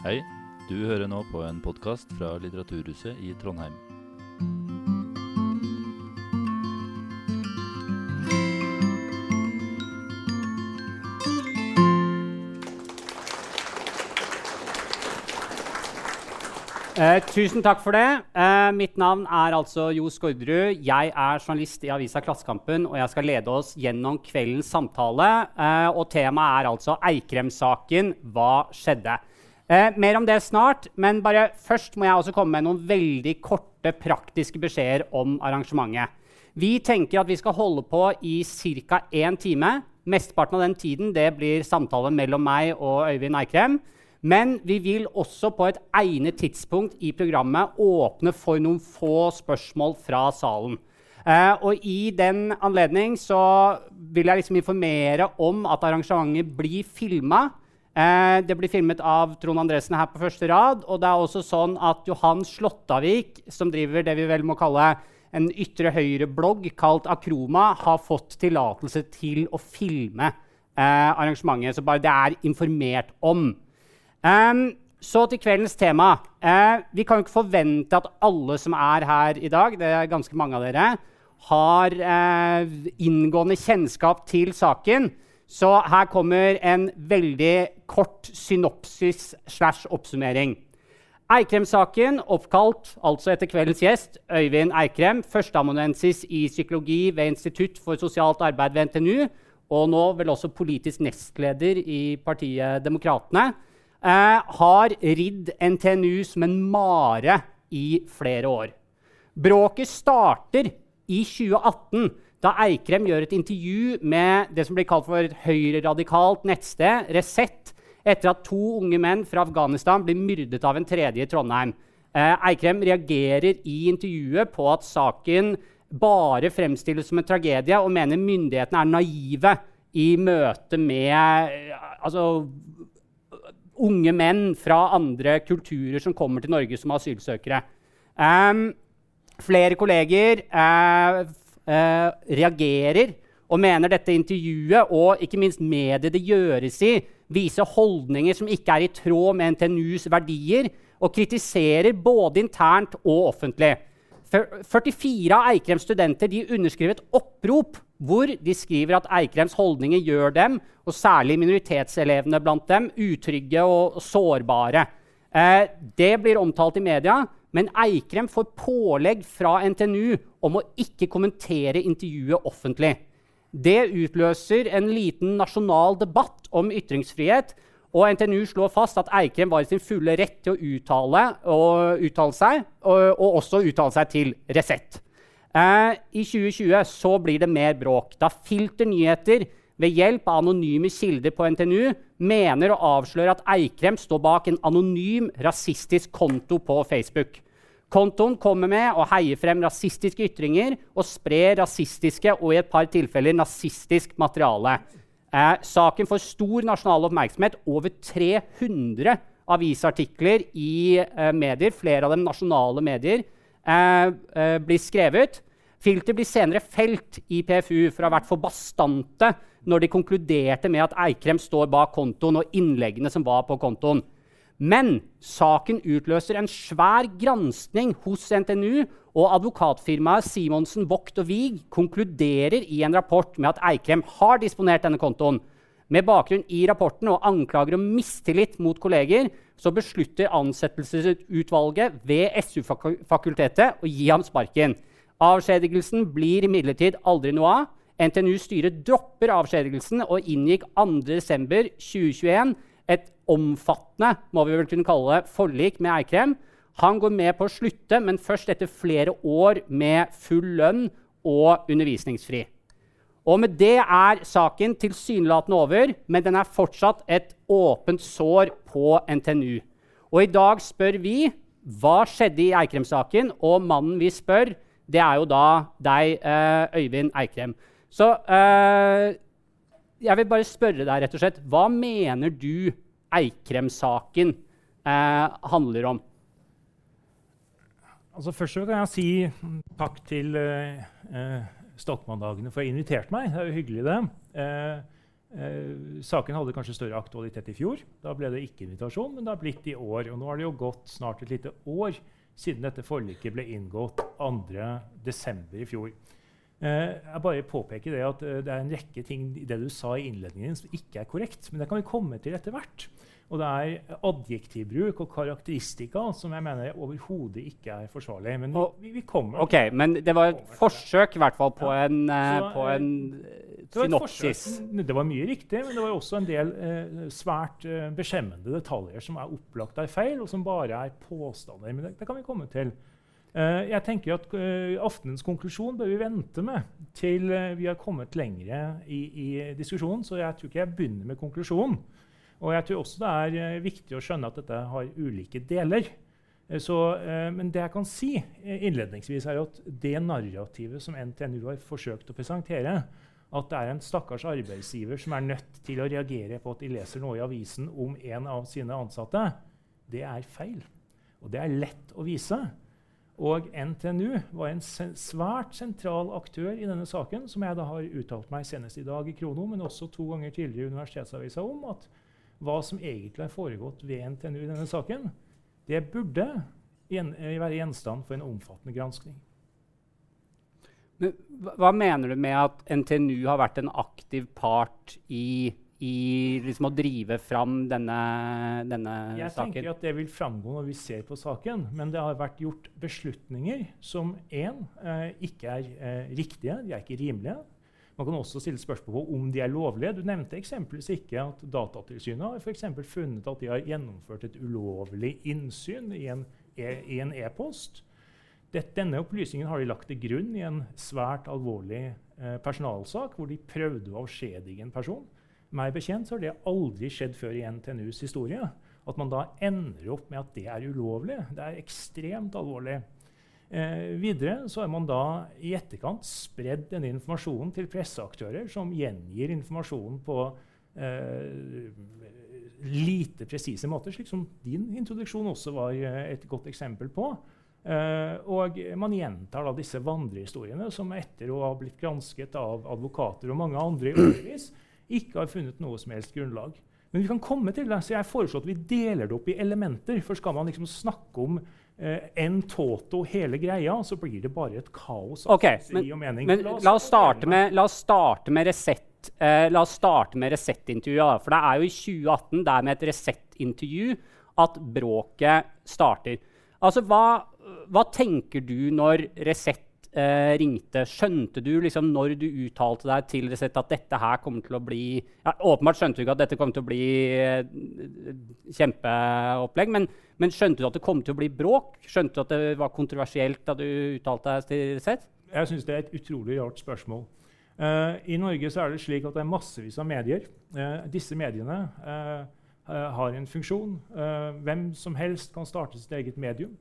Hei, du hører nå på en podkast fra Litteraturhuset i Trondheim. Eh, tusen takk for det. Eh, mitt navn er altså Jo Skårderud. Jeg er journalist i avisa Klassekampen, og jeg skal lede oss gjennom kveldens samtale. Eh, og temaet er altså Eikrem-saken. Hva skjedde? Eh, mer om det snart, men bare først må jeg også komme med noen veldig korte, praktiske beskjeder om arrangementet. Vi tenker at vi skal holde på i ca. én time. Mesteparten av den tiden det blir samtale mellom meg og Øyvind Eikrem. Men vi vil også på et egnet tidspunkt i programmet åpne for noen få spørsmål fra salen. Eh, og I den anledning så vil jeg liksom informere om at arrangementet blir filma. Eh, det blir filmet av Trond Andresen her på første rad. Og det er også sånn at Johan Slåttavik, som driver det vi vel må kalle en ytre høyre-blogg kalt Akroma, har fått tillatelse til å filme eh, arrangementet. Så bare det er informert om. Um, så til kveldens tema. Eh, vi kan jo ikke forvente at alle som er her i dag, det er ganske mange av dere, har eh, inngående kjennskap til saken. Så her kommer en veldig kort synopsis slash oppsummering. Eikrem-saken, oppkalt altså etter kveldens gjest, Øyvind Eikrem, førsteamanuensis i psykologi ved Institutt for sosialt arbeid ved NTNU, og nå vel også politisk nestleder i partiet Demokratene eh, har ridd NTNU som en mare i flere år. Bråket starter i 2018, da Eikrem gjør et intervju med det som blir kalt for et høyreradikalt nettsted, Resett, etter at to unge menn fra Afghanistan blir myrdet av en tredje i Trondheim. Eh, Eikrem reagerer i intervjuet på at saken bare fremstilles som en tragedie, og mener myndighetene er naive i møte med eh, altså, unge menn fra andre kulturer som kommer til Norge som asylsøkere. Um, flere kolleger uh, uh, reagerer og mener dette intervjuet og ikke minst mediet det gjøres i, viser holdninger som ikke er i tråd med NTNUs verdier, og kritiserer både internt og offentlig. 44 av Eikrems studenter underskriver et opprop hvor de skriver at Eikrems holdninger gjør dem, og særlig minoritetselevene blant dem, utrygge og sårbare. Eh, det blir omtalt i media, men Eikrem får pålegg fra NTNU om å ikke kommentere intervjuet offentlig. Det utløser en liten nasjonal debatt om ytringsfrihet, og NTNU slår fast at Eikrem var i sin fulle rett til å uttale, uttale seg, og, og, også uttale seg til Resett. Eh, I 2020 så blir det mer bråk, da Filter Nyheter ved hjelp av anonyme kilder på NTNU mener å avsløre at Eikrem står bak en anonym rasistisk konto på Facebook. Kontoen kommer med å heie frem rasistiske ytringer og sprer rasistiske og i et par tilfeller nazistisk materiale. Eh, saken får stor nasjonal oppmerksomhet. Over 300 avisartikler i eh, medier, flere av dem nasjonale medier, eh, eh, blir skrevet. Filter blir senere felt i PFU for å ha vært for bastante når de konkluderte med at Eikrem står bak kontoen og innleggene som var på kontoen. Men saken utløser en svær granskning hos NTNU, og advokatfirmaet Simonsen, Vogt og Wiig konkluderer i en rapport med at Eikrem har disponert denne kontoen. Med bakgrunn i rapporten og anklager om mistillit mot kolleger så beslutter ansettelsesutvalget ved SU-fakultetet å gi ham sparken. Avskjedigelsen blir imidlertid aldri noe av. NTNU-styret dropper avskjedigelsen og inngikk 2.12.2021 et omfattende må vi vel kunne kalle det, forlik med Eikrem. Han går med på å slutte, men først etter flere år med full lønn og undervisningsfri. Og med det er saken tilsynelatende over, men den er fortsatt et åpent sår på NTNU. Og i dag spør vi hva skjedde i Eikrem-saken, og mannen vi spør, det er jo da deg, eh, Øyvind Eikrem. Så eh, jeg vil bare spørre deg rett og slett, hva mener du Eikrem-saken eh, handler om? Altså først kan jeg si takk til eh, Stokmann-dagene for å ha invitert meg. Det er jo hyggelig, det. Eh, Eh, saken hadde kanskje større aktualitet i fjor. Da ble det ikke invitasjon, men det har blitt i år. Og nå har det jo gått snart et lite år siden dette forliket ble inngått 2.12. i fjor. Eh, jeg bare påpeker det at eh, det er en rekke ting i det du sa i innledningen som ikke er korrekt. Men det kan vi komme til etter hvert. Og det er adjektivbruk og karakteristika som jeg mener overhodet ikke er forsvarlig. Men vi, vi kommer Ok, Men det var et forsøk i hvert fall på Ja. en, eh, Så, på eh, en synopsis. det var mye riktig, men det var også en del eh, svært eh, beskjemmende detaljer som er opplagt er feil, og som bare er påstander. Men det, det kan vi komme til. Eh, jeg tenker at eh, Aftenens konklusjon bør vi vente med til eh, vi har kommet lengre i, i diskusjonen. Så jeg tror ikke jeg begynner med konklusjonen. Og jeg tror også det er eh, viktig å skjønne at dette har ulike deler. Så, men det jeg kan si innledningsvis, er at det narrativet som NTNU har forsøkt å presentere, at det er en stakkars arbeidsgiver som er nødt til å reagere på at de leser noe i avisen om en av sine ansatte, det er feil. Og det er lett å vise. Og NTNU var en svært sentral aktør i denne saken, som jeg da har uttalt meg senest i dag i Krono, men også to ganger tidligere i Universitetsavisa om at hva som egentlig har foregått ved NTNU i denne saken, det burde være gjenstand for en omfattende granskning. Men hva- mener du med at NTNU har vært en aktiv part i, i liksom å drive fram denne, denne Jeg saken? tenker at det vil framgå når vi ser på saken, men det har vært gjort beslutninger som én eh, ikke er eh, riktige, de er ikke rimelige. Man kan også stille spørsmål om de er lovlige. Du nevnte eksempelvis ikke at Datatilsynet har for funnet at de har gjennomført et ulovlig innsyn i en e- i en e-post. Denne opplysningen har de lagt til grunn i en svært alvorlig eh, personalsak, hvor de prøvde å avskjedige en person. Meg bekjent har det aldri skjedd før i NTNUs historie. At man da ender opp med at det er ulovlig. Det er ekstremt alvorlig. Eh, videre så har man da i etterkant spredd denne informasjonen til presseaktører som gjengir informasjonen på eh, lite presise måter, slik som din introduksjon også var eh, et godt eksempel på. Eh, og man gjentar da disse vandrehistoriene som etter å ha blitt gransket av advokater og mange andre i årevis, ikke har funnet noe som helst grunnlag. Men vi kan komme til det, så jeg foreslår at vi deler det opp i elementer. For skal man liksom snakke om uh, en toto hele greia, så blir det bare et kaos Okay, Ok, men, teori og men la oss starte med, la oss starte med Resett. Uh, la oss starte med Resett-intervjuet. For det er jo i 2018, det er med et Resett-intervju, at bråket starter. Altså, hva, hva tenker du når Resett eh, ringte? Skjønte du liksom når du uttalte deg til Resett at dette her kommer til å bli ja, Åpenbart skjønte du ikke at dette kom til å bli eh, kjempeopplegg, men, men skjønte du at det kom til å bli bråk? Skjønte du at det var kontroversielt da du uttalte deg til Resett? Jeg syns det er et utrolig rart spørsmål. Uh, I Norge så er det slik at det er massevis av medier. Uh, disse mediene eh, har en funksjon. Hvem som helst kan starte sitt eget medium.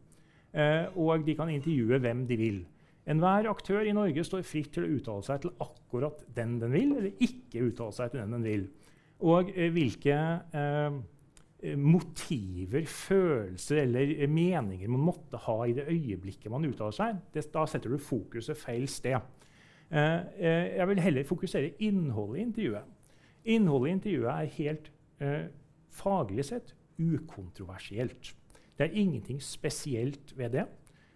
Eh, og de kan intervjue hvem de vil. Enhver aktør i Norge står fritt til å uttale seg til akkurat den den vil, eller ikke uttale seg til den den vil. Og eh, hvilke eh, motiver, følelser eller eh, meninger man måtte ha i det øyeblikket man uttaler seg, det, da setter du fokuset feil sted. Eh, jeg vil heller fokusere innholdet i intervjuet. Innholdet i intervjuet er helt eh, faglig sett ukontroversielt. Det er ingenting spesielt ved det.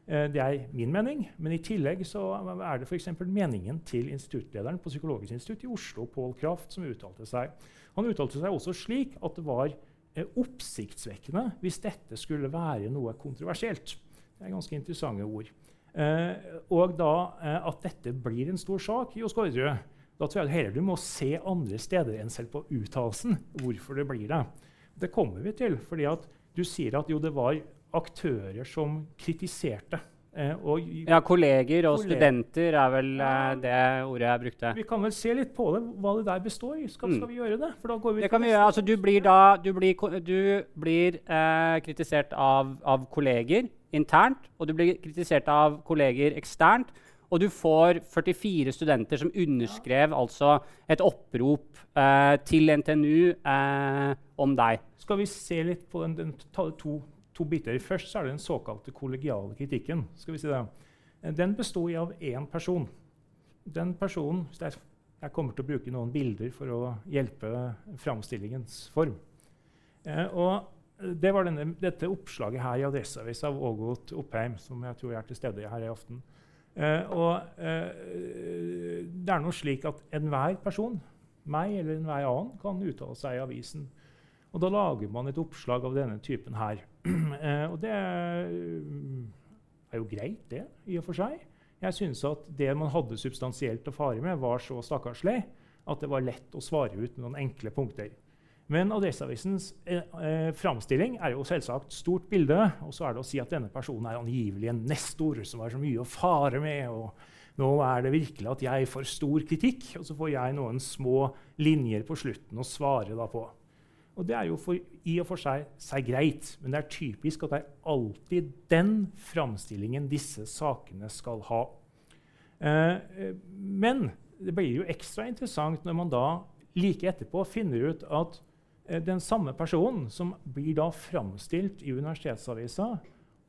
Eh, det er min mening, men i tillegg så er det f.eks. meningen til instituttlederen på Psykologisk institutt i Oslo, Pål Kraft, som uttalte seg. Han uttalte seg også slik at det var eh, oppsiktsvekkende hvis dette skulle være noe kontroversielt. Det er ganske interessante ord. Eh, og da at dette blir en stor sak i Skårderud, da tror jeg heller du må se andre steder enn selv på uttalelsen hvorfor det blir det. Det kommer vi til, fordi at du sier at jo, det var aktører som kritiserte. Eh, og Ja, kolleger og kolleger. studenter er vel eh, det ordet jeg brukte. vi kan vel se litt på det, hva det der består i. Skal, Mm. skal vi gjøre det? Det kan vi gjøre. Altså, du blir da du blir, du blir eh, kritisert av, av kolleger internt, og du blir kritisert av kolleger eksternt. Og du får 44 studenter som underskrev altså et opprop eh, til NTNU eh, om deg. Skal vi se litt på den, den to, to biter. Først så er det den såkalte kollegiale kritikken. Skal vi si det. Den består av én person. Den personen, er Jeg kommer til å bruke noen bilder for å hjelpe framstillingens form. Eh, og det var denne, dette oppslaget her i Adresseavisa av Ågot Oppheim, som jeg tror er til stede her i aften. Eh, og eh, det er noe slik at enhver person, meg eller enhver annen, kan uttale seg i avisen. Og da lager man et oppslag av denne typen her. eh, og det er jo greit, det, i og for seg. Jeg syns at det man hadde substansielt å fare med, var så stakkarslig at det var lett å svare ut med noen enkle punkter. Men Adresseavisens eh, eh, framstilling er jo selvsagt stort bilde. Og så er det å si at denne personen er angivelig en nestor som har så mye å fare med. og nå er det virkelig at jeg får stor kritikk, og så får jeg noen små linjer på slutten å svare da på. Og Det er jo for, i og for seg, seg, greit, men det er typisk at det er alltid den framstillingen disse sakene skal ha. Eh, men det blir jo ekstra interessant når man da like etterpå finner ut at eh, den samme personen som blir da framstilt i Universitetsavisa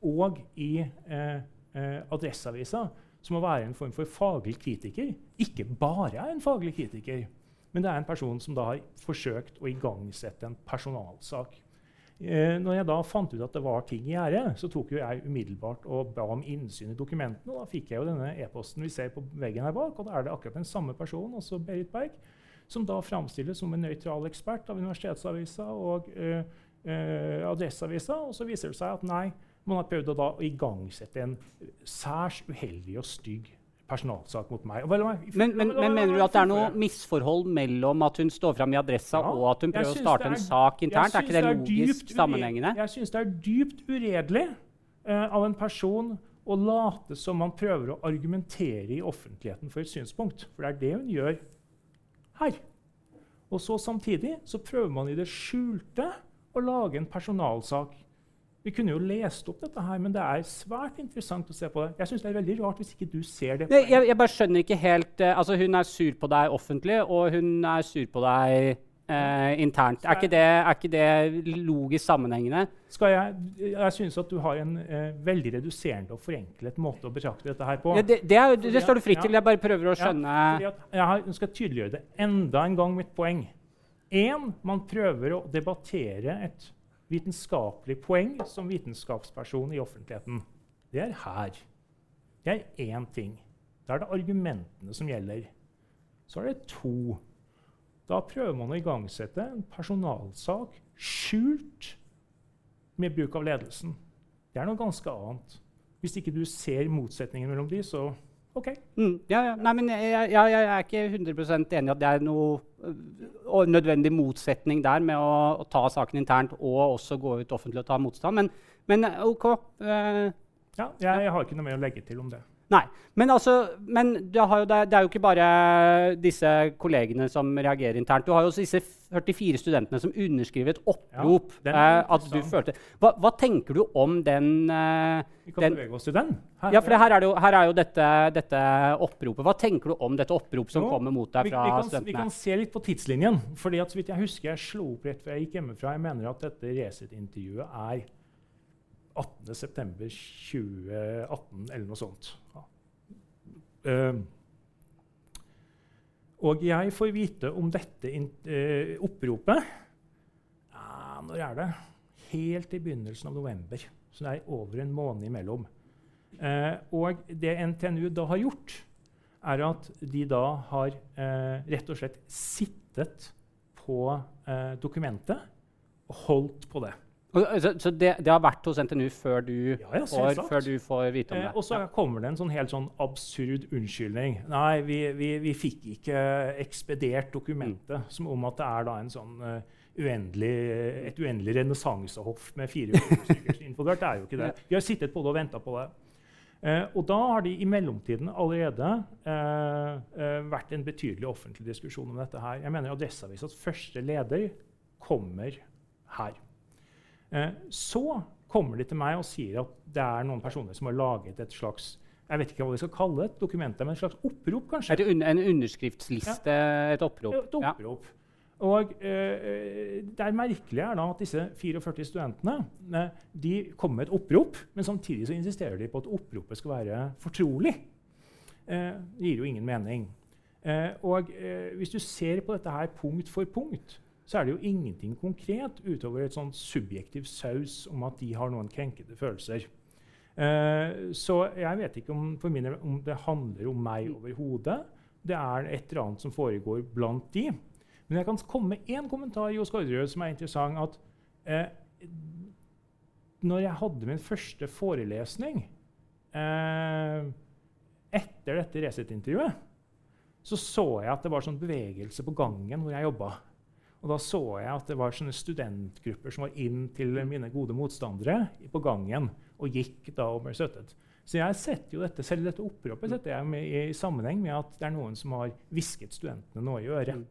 og i eh, eh, Adresseavisa, som må være en form for faglig kritiker, ikke bare er en faglig kritiker, men det er en person som da har forsøkt å igangsette en personalsak. Eh, når jeg da fant ut at det var ting i gjære, så tok jeg umiddelbart og ba om innsyn i dokumentene. og Da fikk jeg jo denne e-posten vi ser på veggen her bak. og Da er det akkurat den samme personen, altså Berit Berg, som da framstilles som en nøytral ekspert av Universitetsavisa og eh, eh, Adresseavisa. Og så viser det seg at nei, man har prøvd å da igangsette en særs uheldig og stygg personalsak mot meg. Vel, men, men, men, mener du at det er noe misforhold mellom at hun står fram i Adressa, ja, og at hun prøver å starte er, en sak internt? Er ikke det logisk sammenhengende? Jeg syns det er dypt uredelig uh, av en person å late som man prøver å argumentere i offentligheten for et synspunkt. For det er det hun gjør her. Og så samtidig så prøver man i det skjulte å lage en personalsak vi kunne jo lest opp dette, her, men det er svært interessant å se på det. Jeg synes det er veldig rart hvis ikke du ser det. Jeg, jeg, bare skjønner ikke helt uh, altså Hun er sur på deg offentlig, og hun er sur på deg uh, internt. Er ikke, det, er ikke, det, logisk sammenhengende? Skal jeg jeg synes at du har en uh, veldig reduserende og forenklet måte å betrakte dette her på. Ja, det, det, er, det, står du fritt til. Jeg bare prøver å skjønne ja, Jeg har, skal tydeliggjøre det enda en gang mitt poeng. En, man prøver å debattere et vitenskapelig poeng som vitenskapsperson i offentligheten. Det er her. Det er én ting. Da er det argumentene som gjelder. Så er det to. Da prøver man å igangsette en personalsak skjult med bruk av ledelsen. Det er noe ganske annet. Hvis ikke du ser motsetningen mellom de, så OK. Mm, ja, ja. Nei, men jeg, jeg, jeg, er ikke 100 enig i at det er noe øh, nødvendig motsetning der med å, å, ta saken internt og også gå ut offentlig og ta motstand. Men, men OK. Uh, ja, jeg, har ikke noe mer å legge til om det. Nei. Men, altså, men det, jo, det, er jo ikke bare disse kollegene som reagerer internt. Du har jo også disse 44 studentene som underskriver et opprop. Ja, eh, at du følte. Hva, hva, tenker du om den eh, Vi kan den, bevege oss til den. Her, ja, for her er, jo, her er jo dette, dette, oppropet. Hva tenker du om dette oppropet som jo, kommer mot deg fra vi, vi kan, studentene? Vi kan se litt på tidslinjen. fordi at, så vidt Jeg husker jeg slo opp rett før jeg gikk hjemmefra. Jeg mener at dette Resett-intervjuet er 18.9.2018 eller noe sånt. Uh, og jeg får vite om dette uh, oppropet ja, Når er det? Helt i begynnelsen av november. Så det er over en måned imellom. Uh, og det NTNU da har gjort, er at de da har rett og slett sittet på dokumentet og holdt på det. Så, så det, det, har vært hos NTNU før du, ja, får, før du får vite om det? Eh, og så ja. kommer det en sånn helt sånn absurd unnskyldning. Nei, vi, vi, vi fikk ikke ekspedert dokumentet. Mm. Som om at det er en sånn uh, uendelig, et uendelig renessansehoff med fire stykker involvert. Det er jo ikke det. Vi har sittet på det og venta på det. Uh, og da har det i mellomtiden allerede uh, vært en betydelig offentlig diskusjon om dette her. Jeg mener Adresseavisas første leder kommer her. Eh, så kommer de til meg og sier at det er noen personer som har laget et slags jeg vet ikke hva vi skal kalle et dokument, men et slags opprop, kanskje. Un en underskriftsliste, ja. et opprop. Et opprop. Ja. Og eh, Det merkelige er da at disse 44 studentene eh, de kommer med et opprop, men samtidig så insisterer de på at oppropet skal være fortrolig. Eh, det gir jo ingen mening. Eh, og eh, hvis du ser på dette her punkt for punkt, så er det jo ingenting konkret utover et sånn subjektiv saus om at de har noen krenkede følelser. Eh, så jeg vet ikke om, min, om, det handler om meg overhodet. Det er et eller annet som foregår blant de. Men jeg kan komme med én kommentar Jos Skårderud som er interessant. at eh, når jeg hadde min første forelesning eh, etter dette Resett-intervjuet, så så jeg at det var sånn bevegelse på gangen hvor jeg jobba. Og da så jeg at det var sånne studentgrupper som var inn til mine gode motstandere på gangen og gikk da og ble støttet. Så jeg setter jo dette, selv dette oppropet setter jeg med, i sammenheng med at det er noen som har hvisket studentene noe i øret.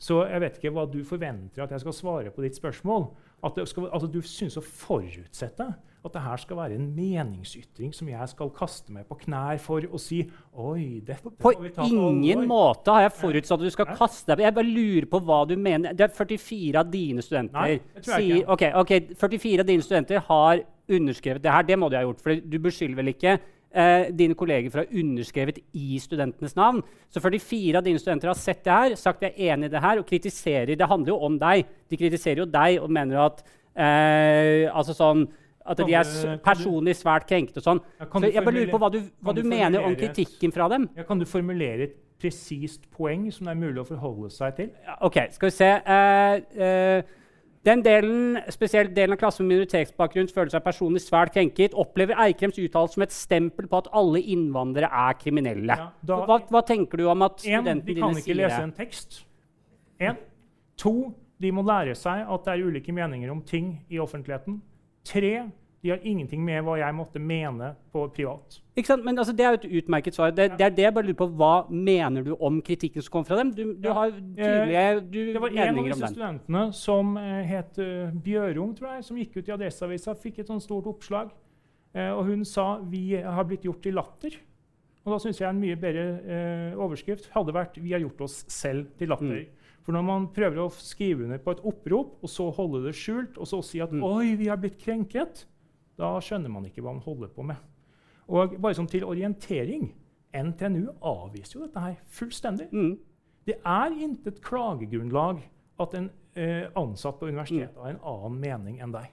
Så jeg vet ikke hva du forventer at jeg skal svare på ditt spørsmål. At, skal, at du syns å forutsette at det her skal være en meningsytring som jeg skal kaste meg på knær for å si Oi, dette På ingen måte har jeg forutsatt at du skal Nei. kaste deg Jeg bare lurer på hva du mener. Det er 44 av dine studenter Nei, det tror jeg ikke. Okay, ok, 44 av dine studenter har underskrevet det her. Det må de ha gjort. For du beskylder vel ikke eh, dine kolleger for å ha underskrevet i studentenes navn. Så 44 av dine studenter har sett det her, sagt de er enig i det her og kritiserer. Det handler jo om deg. De kritiserer jo deg og mener at eh, altså sånn, at de er personlig svært krenket. og sånn. Så jeg bare lurer på hva du, hva du, du mener om kritikken fra dem. Ja, kan du formulere et presist poeng som det er mulig å forholde seg til? Ja, ok, skal vi se. Uh, uh, den delen, spesielt delen av klassen med minoritetsbakgrunn føler seg personlig svært krenket, opplever Eikrems uttalelse som et stempel på at alle innvandrere er kriminelle. Ja, da, hva, hva, tenker du om at studentene dine sier det? De kan ikke lese en tekst. En. To, de må lære seg at det er ulike meninger om ting i offentligheten. Tre, de har ingenting med hva jeg måtte mene på privat. Ikke sant? Men altså, Det er jo et utmerket svar. Det, det, er det jeg bare lurer på. Hva mener du om kritikken som kom fra dem? Du, du ja. har tydelige eh, du, Det var en av disse studentene som uh, het uh, Bjørung, tror jeg, som gikk ut i Adresseavisa, fikk et sånt stort oppslag. Uh, og hun sa vi har blitt gjort til latter. Og da syns jeg en mye bedre uh, overskrift hadde vært 'Vi har gjort oss selv til latter'. Mm. For når man prøver å skrive under på et opprop, og så holde det skjult, og så si at mm. 'oi, vi har blitt krenket', da skjønner man ikke hva man holder på med. Og bare som til orientering NTNU avviser jo dette her fullstendig. Mm. Det er intet klagegrunnlag at en eh, ansatt på universitetet mm. har en annen mening enn deg.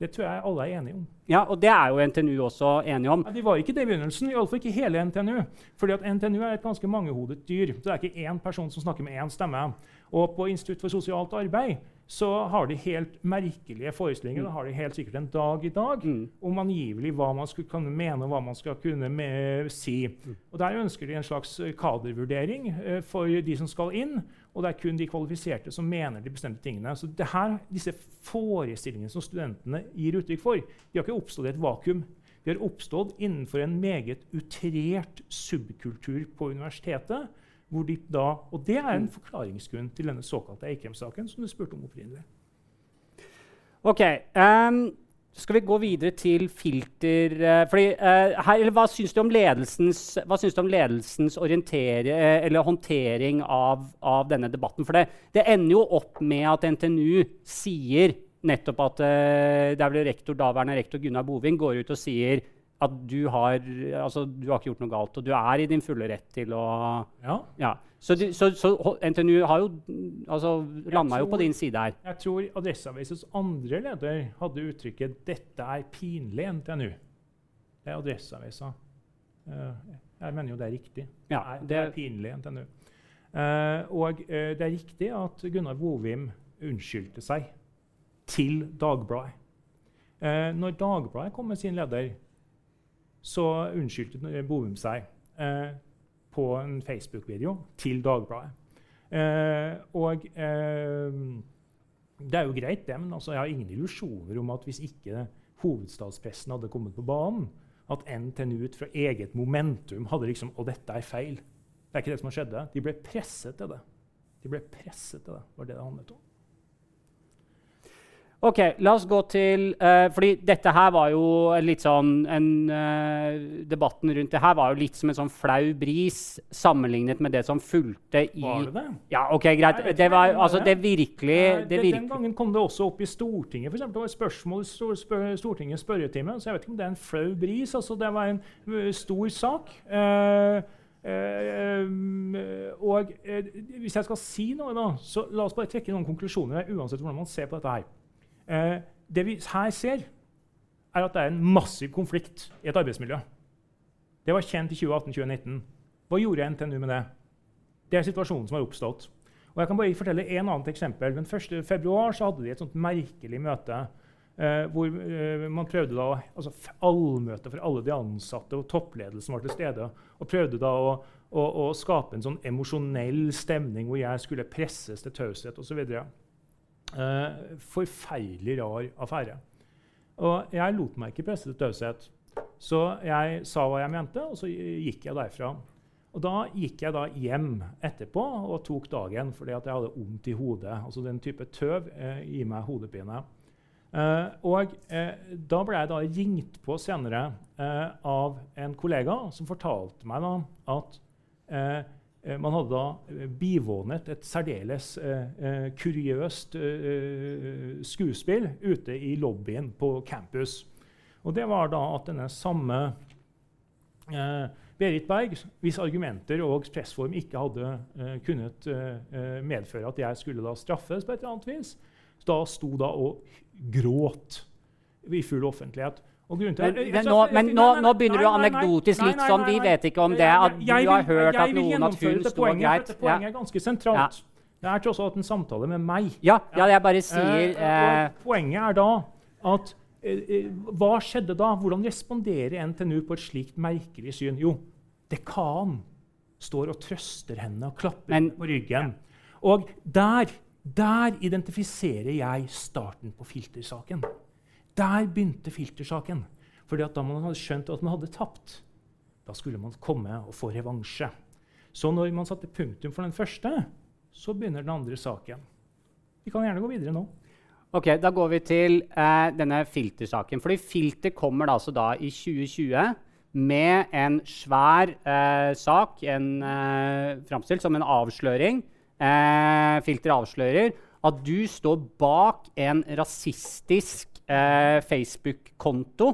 Det tror jeg alle er enige om. Ja, Og det er jo NTNU også enige om. Ja, de var ikke det i begynnelsen. Iallfall ikke hele NTNU. Fordi at NTNU er et ganske mangehodet dyr. Så det er ikke én person som snakker med én stemme. Og på Institutt for sosialt arbeid så har de helt merkelige forestillinger. Mm. Det har de helt sikkert en dag i dag mm. om angivelig hva man skal kunne mene og hva man skal kunne si. Mm. Og Der ønsker de en slags eh, kadervurdering uh, for de som skal inn. Og det er kun de kvalifiserte som mener de bestemte tingene. Så her, Disse forestillingene som studentene gir uttrykk for, de har ikke oppstått i et vakuum. De har oppstått innenfor en meget utrert subkultur på universitetet de da, og det er en forklaringsgrunn til denne såkalte Eikrem-saken som du spurte om opprinnelig. Ok, um, skal vi gå videre til filter uh, fordi, uh, her, Hva syns du om ledelsens, du om ledelsens uh, håndtering av, av, denne debatten? For det, det, ender jo opp med at NTNU sier nettopp at det er vel rektor, daværende rektor Gunnar Boving går ut og sier at du har, altså, du har ikke gjort noe galt, og du er i din fulle rett til å Ja. ja. Så, så, så, NTNU har jo altså, landa jo på din side her. Jeg tror Adresseavisens andre leder hadde uttrykket 'Dette er pinlig, NTNU'. Det er Adresseavisa. Uh, jeg mener jo det er riktig. Ja, det, det er pinlig, NTNU. Uh, og uh, det er riktig at Gunnar Bovim unnskyldte seg til Dagbladet. når Dagbladet kom med sin leder så unnskyldte Bovum seg eh, på en Facebook-video til Dagbladet. Eh, og eh, det er jo greit, det, men altså, jeg har ingen illusjoner om at hvis ikke hovedstadspressen hadde kommet på banen, at NTNU ut fra eget momentum hadde liksom Og dette er feil. Det er ikke det som har skjedd. De ble presset til det. De ble presset til det, var det det handlet om. Ok, La oss gå til uh, fordi dette her var jo litt sånn en, uh, Debatten rundt det her var jo litt som en sånn flau bris sammenlignet med det som fulgte i Var det det? Ja, ok, greit. Det var altså det virkelig det det. Den gangen kom det også opp i Stortinget. For eksempel, det var et spørsmål i spør, Stortingets spørretime. Så jeg vet ikke om det er en flau bris. altså Det var en uh, stor sak. Eh, og uh, hvis jeg skal si noe, da, så la oss bare trekke noen konklusjoner. uansett hvordan man ser på dette her. Eh, det vi her ser, er at det er en massiv konflikt i et arbeidsmiljø. Det var kjent i 2018-2019. Hva gjorde NTNU med det? Det er situasjonen som har oppstått. Og jeg kan bare fortelle en annet eksempel. Den 1. februar så hadde de et sånt merkelig møte Eh, hvor eh, man prøvde da, altså allmøte for alle de ansatte og toppledelsen var til stede. Og prøvde da å, å, å skape en sånn emosjonell stemning hvor jeg skulle presses til taushet osv. Eh, forferdelig rar affære. Og jeg lot meg ikke presse til taushet. Så jeg sa hva jeg mente, og så gikk jeg derfra. Og Da gikk jeg da hjem etterpå og tok dagen fordi at jeg hadde vondt i hodet. Altså Den type tøv eh, gir meg hodepine. Eh, og eh, Da ble jeg da ringt på senere uh, av en kollega som fortalte meg da at man hadde da bivånet et særdeles kuriøst skuespill ute i lobbyen på campus. Og det var da at denne samme Berit Berg, hvis argumenter og pressform ikke hadde kunnet medføre at jeg skulle da straffes på et eller annet vis, da sto da og gråt i full offentlighet. Men, nå, men nå, nå, begynner du anekdotisk litt sånn. Vi vet ikke om det. At du har hørt at noen at hun sto greit. Poenget er ganske sentralt. Det er tross alt en samtale med meg. Ja, ja jeg bare sier eh, Poenget er da at eh, eh, Hva skjedde da? Hvordan responderer NTNU på et slikt merkelig syn? Jo, dekan står og trøster henne og klapper men, på ryggen. Og der der identifiserer jeg starten på filtersaken. Der begynte filtersaken. Fordi at da man hadde skjønt at man hadde tapt, da skulle man komme og få revansje. Så når man satte punktum for den første, så begynner den andre saken. Vi kan gjerne gå videre nå. Ok, Da går vi til eh, denne filtersaken. Fordi Filter kommer da, altså da i 2020 med en svær eh, sak, en eh, framstilt som en avsløring eh, filter avslører at du står bak en rasistisk eh, Facebook-konto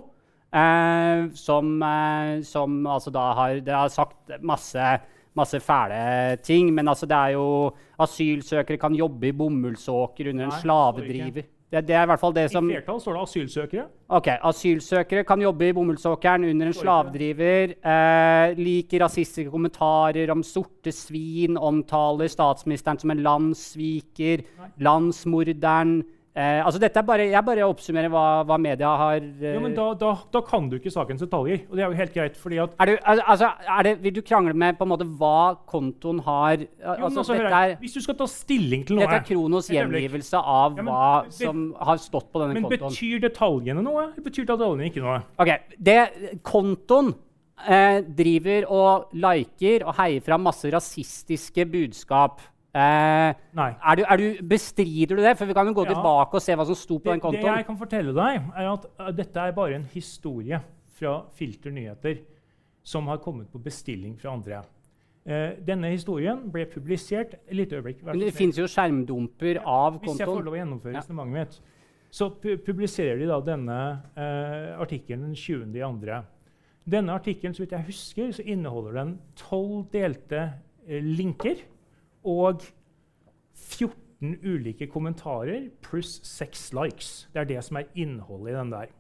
eh, som, eh, som, altså da har, har sagt masse, masse fæle ting. Men altså det er jo asylsøkere kan jobbe i bomullsåker under en slavedriver. Det, det, er i hvert fall det som... I flertall står det asylsøkere. Ok, Asylsøkere kan jobbe i bomullsåkeren under en slavedriver. Eh, liker rasistiske kommentarer om sorte svin. Omtaler statsministeren som en landssviker. Landsmorderen. Eh, altså dette er bare, jeg bare oppsummerer hva, hva media har eh, ja, men da, da, da, kan du ikke sakens detaljer. Og det er jo helt greit. fordi at... Er du, altså, er det, vil du krangle med på en måte hva kontoen har altså, jo, altså, er, Hvis du skal ta stilling til noe Dette er Kronos gjengivelse av ja, men, hva som har stått på denne men kontoen. Men betyr detaljene noe? Betyr detaljene ikke noe? Ok, det, Kontoen eh, driver og liker og heier fram masse rasistiske budskap. Eh. Er du, er du, bestrider du det? For Vi kan jo gå ja. tilbake og se hva som sto på det, den kontoen. Det jeg kan fortelle deg, er at uh, dette er bare en historie fra Filter nyheter som har kommet på bestilling fra andre. Uh, denne historien ble publisert et lite øyeblikk. Men det fins jo skjermdumper av kontoen. Hvis jeg får lov å gjennomføre resonnementet mitt, så pu publiserer de da denne uh, artikkelen den 20.2. Denne artikkelen så vidt jeg husker, så inneholder den tolv delte linker og 14 ulike kommentarer pluss 6 likes. Det er det som er innholdet i den der.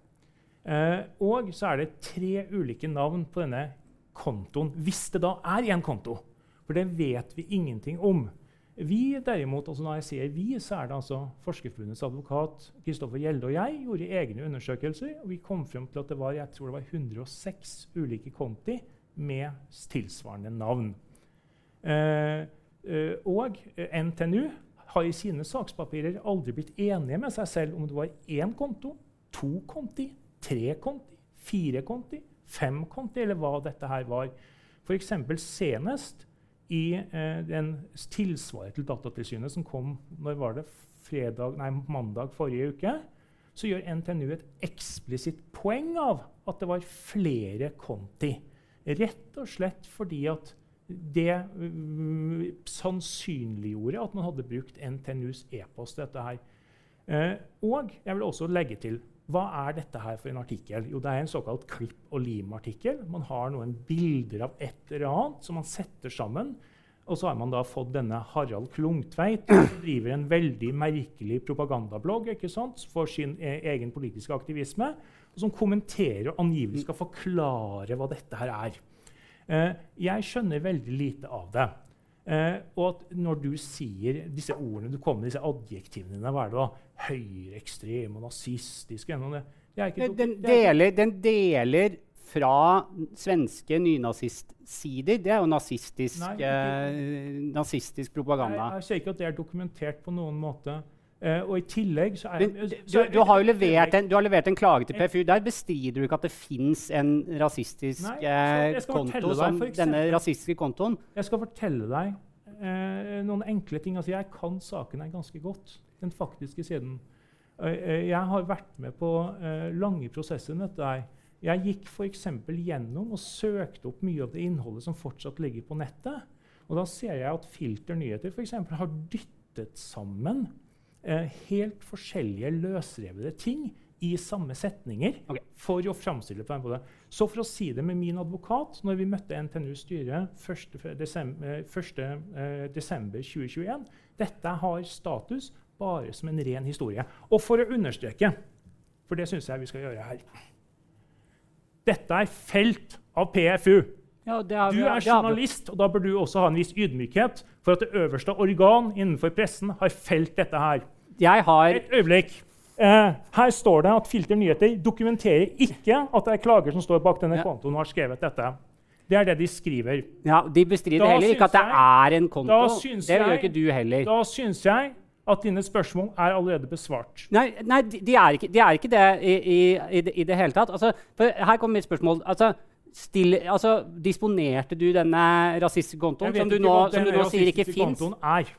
Eh, og så er det tre ulike navn på denne kontoen, hvis det da er én konto. For det vet vi ingenting om. Vi derimot, altså Når jeg sier vi, så er det altså Forskerforbundets advokat Kristoffer Gjelde og jeg gjorde egne undersøkelser. og Vi kom frem til at det var jeg tror det var 106 ulike konti med tilsvarende navn. Eh, og eh, NTNU har i sine sakspapirer aldri blitt enige med seg selv om det var én konto, to konti, tre konti, fire konti, fem konti, eller hva dette her var. F.eks. senest i eh, den tilsvaret til Datatilsynet som kom når var det fredag, nei, mandag forrige uke, så gjør NTNU et eksplisitt poeng av at det var flere konti. Rett og slett fordi at det uh, sannsynliggjorde at man hadde brukt NTNUs e-post. dette her. Uh, og jeg vil også legge til hva er dette her for en artikkel? Jo, det er en såkalt klipp og lim-artikkel. Man har noen bilder av et eller annet som man setter sammen. Og så har man da fått denne Harald Klungtveit, som driver en veldig merkelig propagandablogg ikke sant, for sin e egen politiske aktivisme, og som kommenterer og angivelig skal forklare hva dette her er. Eh, jeg skjønner veldig lite av det. Eh, og at når du sier disse ordene, du kommer med disse adjektivene dine, hva er det da? Høyreekstrem og nazistisk den, den, deler, den deler fra svenske nynazistsider. Det er jo nazistisk, Nei, eh, nazistisk propaganda. Jeg, jeg ser ikke at det er dokumentert på noen måte. Uh, og i tillegg så er, Men, du, du, har jo levert en, du har levert en klage til PFU. Der bestrider du ikke at det fins en rasistisk Nei, eh, konto som eksempel, denne rasistiske kontoen? Jeg skal fortelle deg uh, noen enkle ting. Altså, jeg kan saken her ganske godt. Den faktiske siden. Uh, jeg har vært med på lange prosesser med dette. Jeg gikk f.eks. gjennom og søkte opp mye av det innholdet som fortsatt ligger på nettet. Og da ser jeg at Filter nyheter eksempel, har dyttet sammen eh, helt forskjellige løsrevede ting i samme setninger okay. for å framstille på den måten. Så for å si det med min advokat når vi møtte NTNUs styre 1. Desember, 1. Eh, desember 2021 Dette har status bare som en ren historie. Og for å understreke, for det syns jeg vi skal gjøre her Dette er felt av PFU. Ja, er, du er journalist, og da bør du også ha en viss ydmykhet for at det øverste organ innenfor pressen har felt dette her. Jeg har Et øyeblikk. Eh, her står det at Filter nyheter dokumenterer ikke at det er klager som står bak denne ja. kontoen og har skrevet dette. Det er det de skriver. Ja, De bestrider heller ikke at det er en konto. Det gjør ikke du heller. Da syns jeg at dine spørsmål er allerede besvart. Nei, nei de, er ikke, de, er ikke, det i, i, i, det, i det hele tatt. Altså, her kommer mitt spørsmål. Altså, Still, altså, disponerte du denne rasistiske som du nå, som du nå sier ikke fins?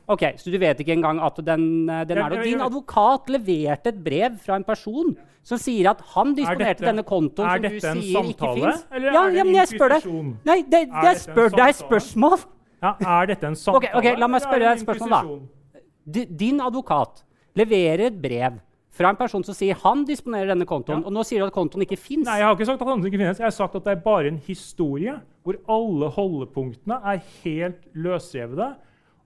Ok, Så du vet ikke engang at den, eh, den er der? Din advokat leverte et brev fra en person som sier at han disponerte denne kontoen som du sier ikke fins. Ja, ja, men jeg spør deg. Nei, det, det, det spør deg spørsmål. Ja, er dette en samtale? Okay, ok, La meg spørre deg et spørsmål, da. Din advokat leverer et brev fra en person som sier han disponerer denne kontoen. Ja. Og nå sier du at kontoen ikke fins. Nei, jeg har ikke sagt at kontoen ikke finnes. Jeg har sagt at det er bare en historie hvor alle holdepunktene er helt løsrevede.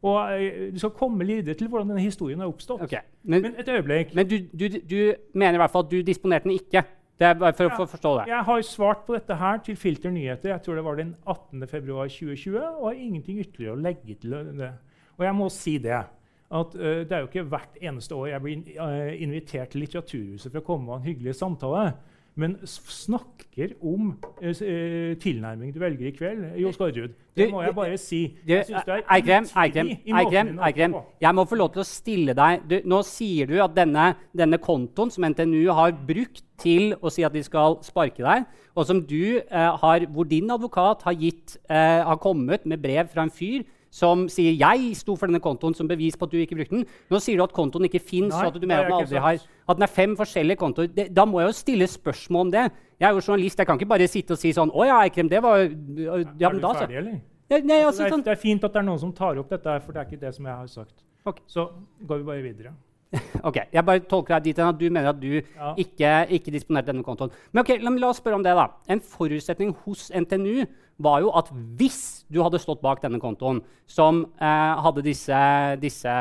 Og eh, Du skal komme videre til hvordan denne historien har oppstått. Okay. Men, men, et øyeblikk. Men du, du, du, mener i hvert fall at du disponerte den ikke? Det er bare for ja, å forstå det. Jeg har svart på dette her til Filter nyheter jeg tror det var den 18. februar 2020, og har ingenting ytterligere å legge til det. Og jeg må si det at uh, det er jo ikke hvert eneste år jeg blir uh, invitert til Litteraturhuset for å komme og ha en hyggelig samtale. Men snakker om uh, tilnærming du velger i kveld, Jo Skårud. Det må jeg bare si. Jeg syns du er Eikrem, Eikrem, Eikrem, Eikrem, jeg må få lov til å stille deg du, Nå sier du at denne, denne, kontoen som NTNU har brukt til å si at de skal sparke deg, og som du har, hvor din advokat har, gitt, har kommet med brev fra en fyr som sier 'jeg sto for denne kontoen' som bevis på at du ikke brukte den. Nå sier du at kontoen ikke fins, og at du mener at den aldri har at den er fem forskjellige kontoer. Det, da må jeg jo stille spørsmål om det. Jeg er jo journalist, jeg kan ikke bare sitte og si sånn 'Å ja, Eikrem, det var ja, men da, ferdig, eller? Ja, nei, altså, det, er, sånn. det, er, fint at det er noen som tar opp dette, for det er ikke det som jeg har sagt. Okay. Så går vi bare videre. ok, Jeg bare tolker deg dit at du mener at du ja. ikke, ikke disponerte denne kontoen. Men ok, la, oss spørre om det. da. En forutsetning hos NTNU var jo at hvis du hadde stått bak denne kontoen, som eh, hadde disse, disse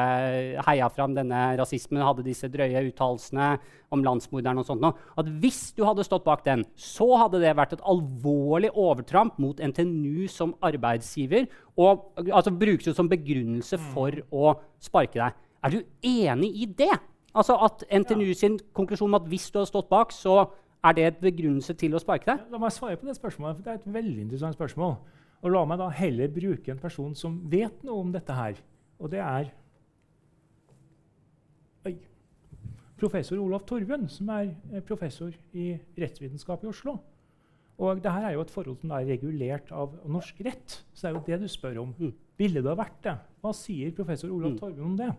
heia fram denne rasismen, hadde disse drøye uttalelsene om landsmorderen og sånt, at hvis du hadde stått bak den, så hadde det vært et alvorlig overtramp mot NTNU som arbeidsgiver, og altså, brukes jo som begrunnelse mm. for å sparke deg. Er du enig i det? Altså at NTNU sin konklusjon om at hvis du hadde stått bak, så er det et begrunnelse til å sparke deg? La meg svare på det spørsmålet, for det er et veldig interessant spørsmål. Og la meg da heller bruke en person som vet noe om dette her. Og det er Oi. professor Olav Torven, som er eh, professor i rettsvitenskap i Oslo. Og det her er jo et forhold som er regulert av norsk rett. Så det er jo det du spør om. Mm. Ville det ha vært det? Hva sier professor Olav mm. Torven om det?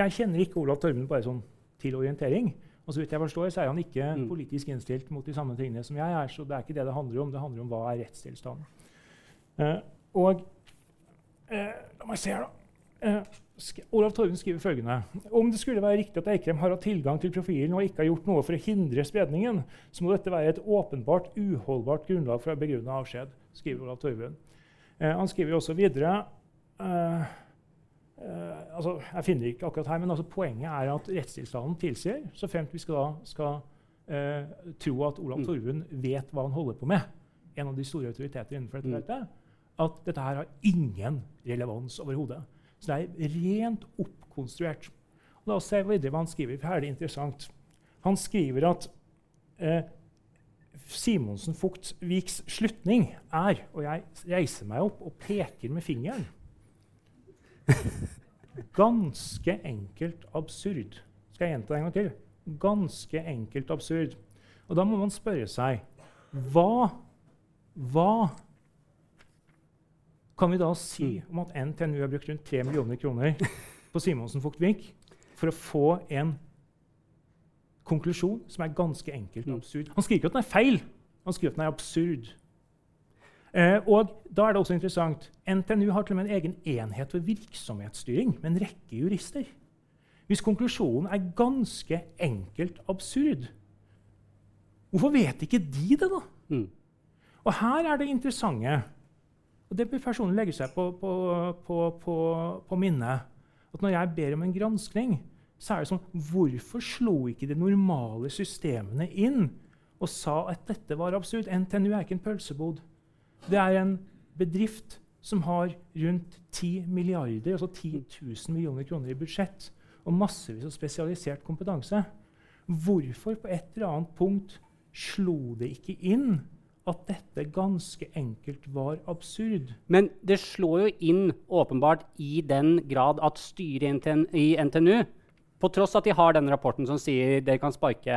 Jeg kjenner ikke Olav Torven bare sånn til orientering. Og så vidt jeg forstår, så er han ikke mm. politisk innstilt mot de samme tingene som jeg er. Så det er ikke det det handler om. Det handler om hva er rettstilstanden. Uh, og uh, La meg se her, da. Eh, Olav Torven skriver følgende Om det skulle være riktig at Eikrem har hatt tilgang til profilen og ikke har gjort noe for å hindre spredningen, så må dette være et åpenbart uholdbart grunnlag for å begrunne avskjed. skriver Olav Torven. Eh, han skriver også videre eh, eh, altså, Jeg finner ikke akkurat her, men altså, poenget er at rettstilstanden tilsier, så fremt vi skal, da, skal eh, tro at Olav mm. Vet hva han holder på med, en av de store autoriteter innenfor dette mm. feltet, at dette her har ingen relevans overhodet. Så det er rent oppkonstruert. Og la oss se videre hva han skriver. for her er det interessant. Han skriver at eh, Simonsen Fugtviks slutning er Og jeg reiser meg opp og peker med fingeren. Ganske enkelt absurd. Skal jeg gjenta det en gang til? Ganske enkelt absurd. Og da må man spørre seg hva, hva kan vi da si om at NTNU har brukt rundt 3 millioner kroner på Simonsen Fugtvik for å få en konklusjon som er ganske enkelt mm. absurd? Han skriver ikke at den er feil, han skriver at den er absurd. Eh, og da er det også interessant, NTNU har til og med en egen enhet for virksomhetsstyring med en rekke jurister. Hvis konklusjonen er ganske enkelt absurd, hvorfor vet ikke de det, da? Mm. Og her er det interessante og Det bør personen legge seg på, på, på, på, på minnet. At når jeg ber om en granskning, så er det sånn Hvorfor slo ikke de normale systemene inn og sa at dette var absurd? NTNU er ikke en pølsebod. Det er en bedrift som har rundt 10 milliarder, altså 10 000 millioner kroner i budsjett og massevis av spesialisert kompetanse. Hvorfor på et eller annet punkt slo det ikke inn at dette ganske enkelt var absurd. Men det slår jo inn åpenbart i den grad at styret i NTNU på tross at de har den rapporten som sier dere kan sparke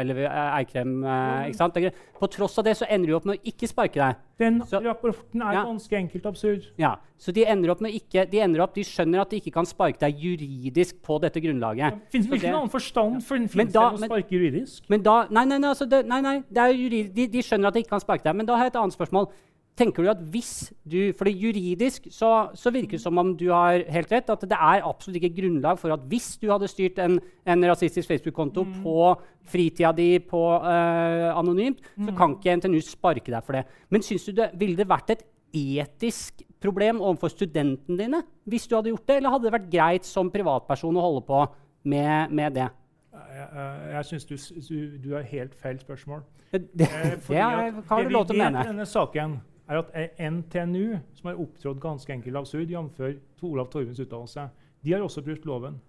eller eh, Eikrem eh, ikke sant? På tross av det så ender de opp med å ikke sparke deg. Den så, rapporten er ja. ganske enkelt absurd. Ja, Så de ender opp med ikke, de, ender opp, de skjønner at de ikke kan sparke deg juridisk på dette grunnlaget. Ja, Fins det ikke noen forstand for finnes det å sparke juridisk? Men da, nei, nei, nei, altså det, nei, nei det juridisk, de, de, skjønner at de ikke kan sparke deg. Men da har jeg et annet spørsmål tenker du at hvis du For juridisk så, så, virker det som om du har helt rett. At det er absolutt ikke grunnlag for at hvis du hadde styrt en, en rasistisk Facebook-konto mm. på fritida di på, uh, anonymt, mm. så kan ikke NTNU sparke deg for det. Men syns du det ville det vært et etisk problem overfor studentene dine hvis du hadde gjort det, eller hadde det vært greit som privatperson å holde på med, med det? Jeg, jeg, jeg syns du, du, du, har helt feil spørsmål. Det, det, eh, det har du lov til å mene. Denne saken er at NTNU, som har opptrådt ganske enkelt absurd, jf. Olav Torvens uttalelse, de har også brutt loven.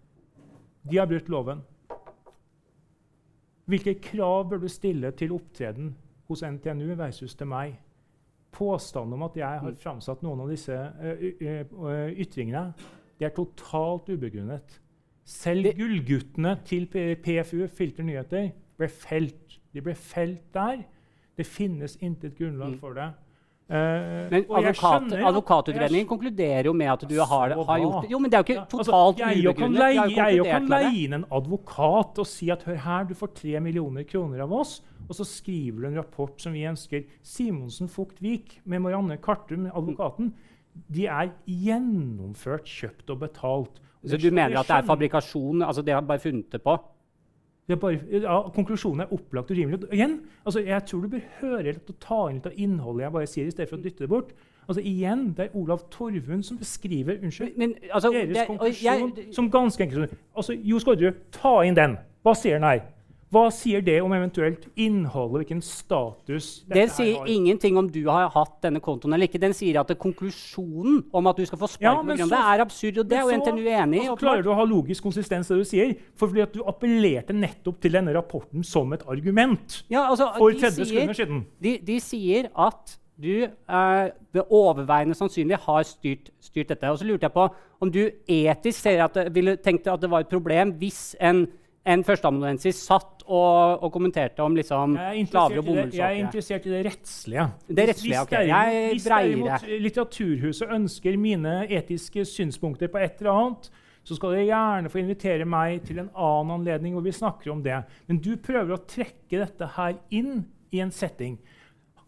De har brutt loven. Hvilke krav bør du stille til opptreden hos NTNU versus til meg? Påstanden om at jeg har framsatt noen av disse ytringene, det er totalt ubegrunnet. Selv gullguttene til PFU, Filter Nyheter, ble felt. De ble felt der. Det finnes intet grunnlag mm. for det. Uh, men advokat, Advokatutredningen konkluderer jo med at du har, har, gjort det. Jo, men det er jo ikke altså, totalt altså, jeg kan leie, jeg kan leie inn en advokat og si at hør her, du får tre millioner kroner av oss. Og så skriver du en rapport som vi ønsker. Simonsen Fugtvik med Marianne Kartum, advokaten, de er gjennomført, kjøpt og betalt. så du mener at det er fabrikasjon? altså Det har bare funnet det på? Bare, ja, konklusjonen er opplagt urimelig. Igjen, altså, jeg tror du bør høre litt og ta inn litt av innholdet jeg bare sier, i stedet for å dytte det bort. Altså, igjen, Det er Olav Torvund som beskriver unnskyld, men, altså, deres det, konklusjon jeg, som ganske enkelt altså, Jo Skårderud, ta inn den. Hva sier den her? Hva sier det om eventuelt innholdet, hvilken status Den sier har? ingenting om du har hatt denne kontoen eller ikke. Den sier at konklusjonen om at du skal få sparken, ja, det er absurd. og Det er jo NTNU enig i. Så klarer du å ha logisk konsistens det du sier, for fordi at du appellerte nettopp til denne rapporten som et argument ja, altså, for 30 sekunder siden. De, de sier at du eh, ved overveiende sannsynlig har styrt, styrt, dette. Og så lurte jeg på om du etisk ser at ville tenkt at det var et problem hvis en en førsteamanuensis satt og, og, kommenterte om liksom, slaver og bomullssokker. Jeg er interessert i det rettslige. Det rettslige, ok. Jeg hvis derimot Litteraturhuset ønsker mine etiske synspunkter på et eller annet, så skal dere gjerne få invitere meg til en annen anledning hvor vi snakker om det. Men du prøver å trekke dette her inn i en setting.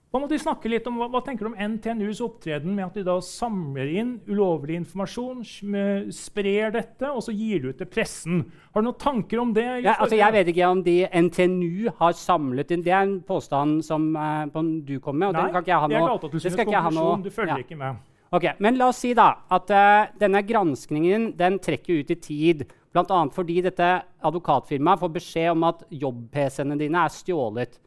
Hva må de snakke litt om, hva, hva, tenker du om NTNUs opptreden med at de da samler inn ulovlig informasjon, sprer dette, og så gir det ut til pressen? Har du noen tanker om det? Ja, altså, jeg vet ikke om de NTNU har samlet inn Det er en påstand som uh, du kom med. og Nei, den kan ikke jeg ha noe, det skal ikke ha noe Du følger ja. ikke med. Ok, Men la oss si da at uh, denne granskningen den trekker ut i tid. Bl.a. fordi dette advokatfirmaet får beskjed om at jobb-PC-ene dine er stjålet.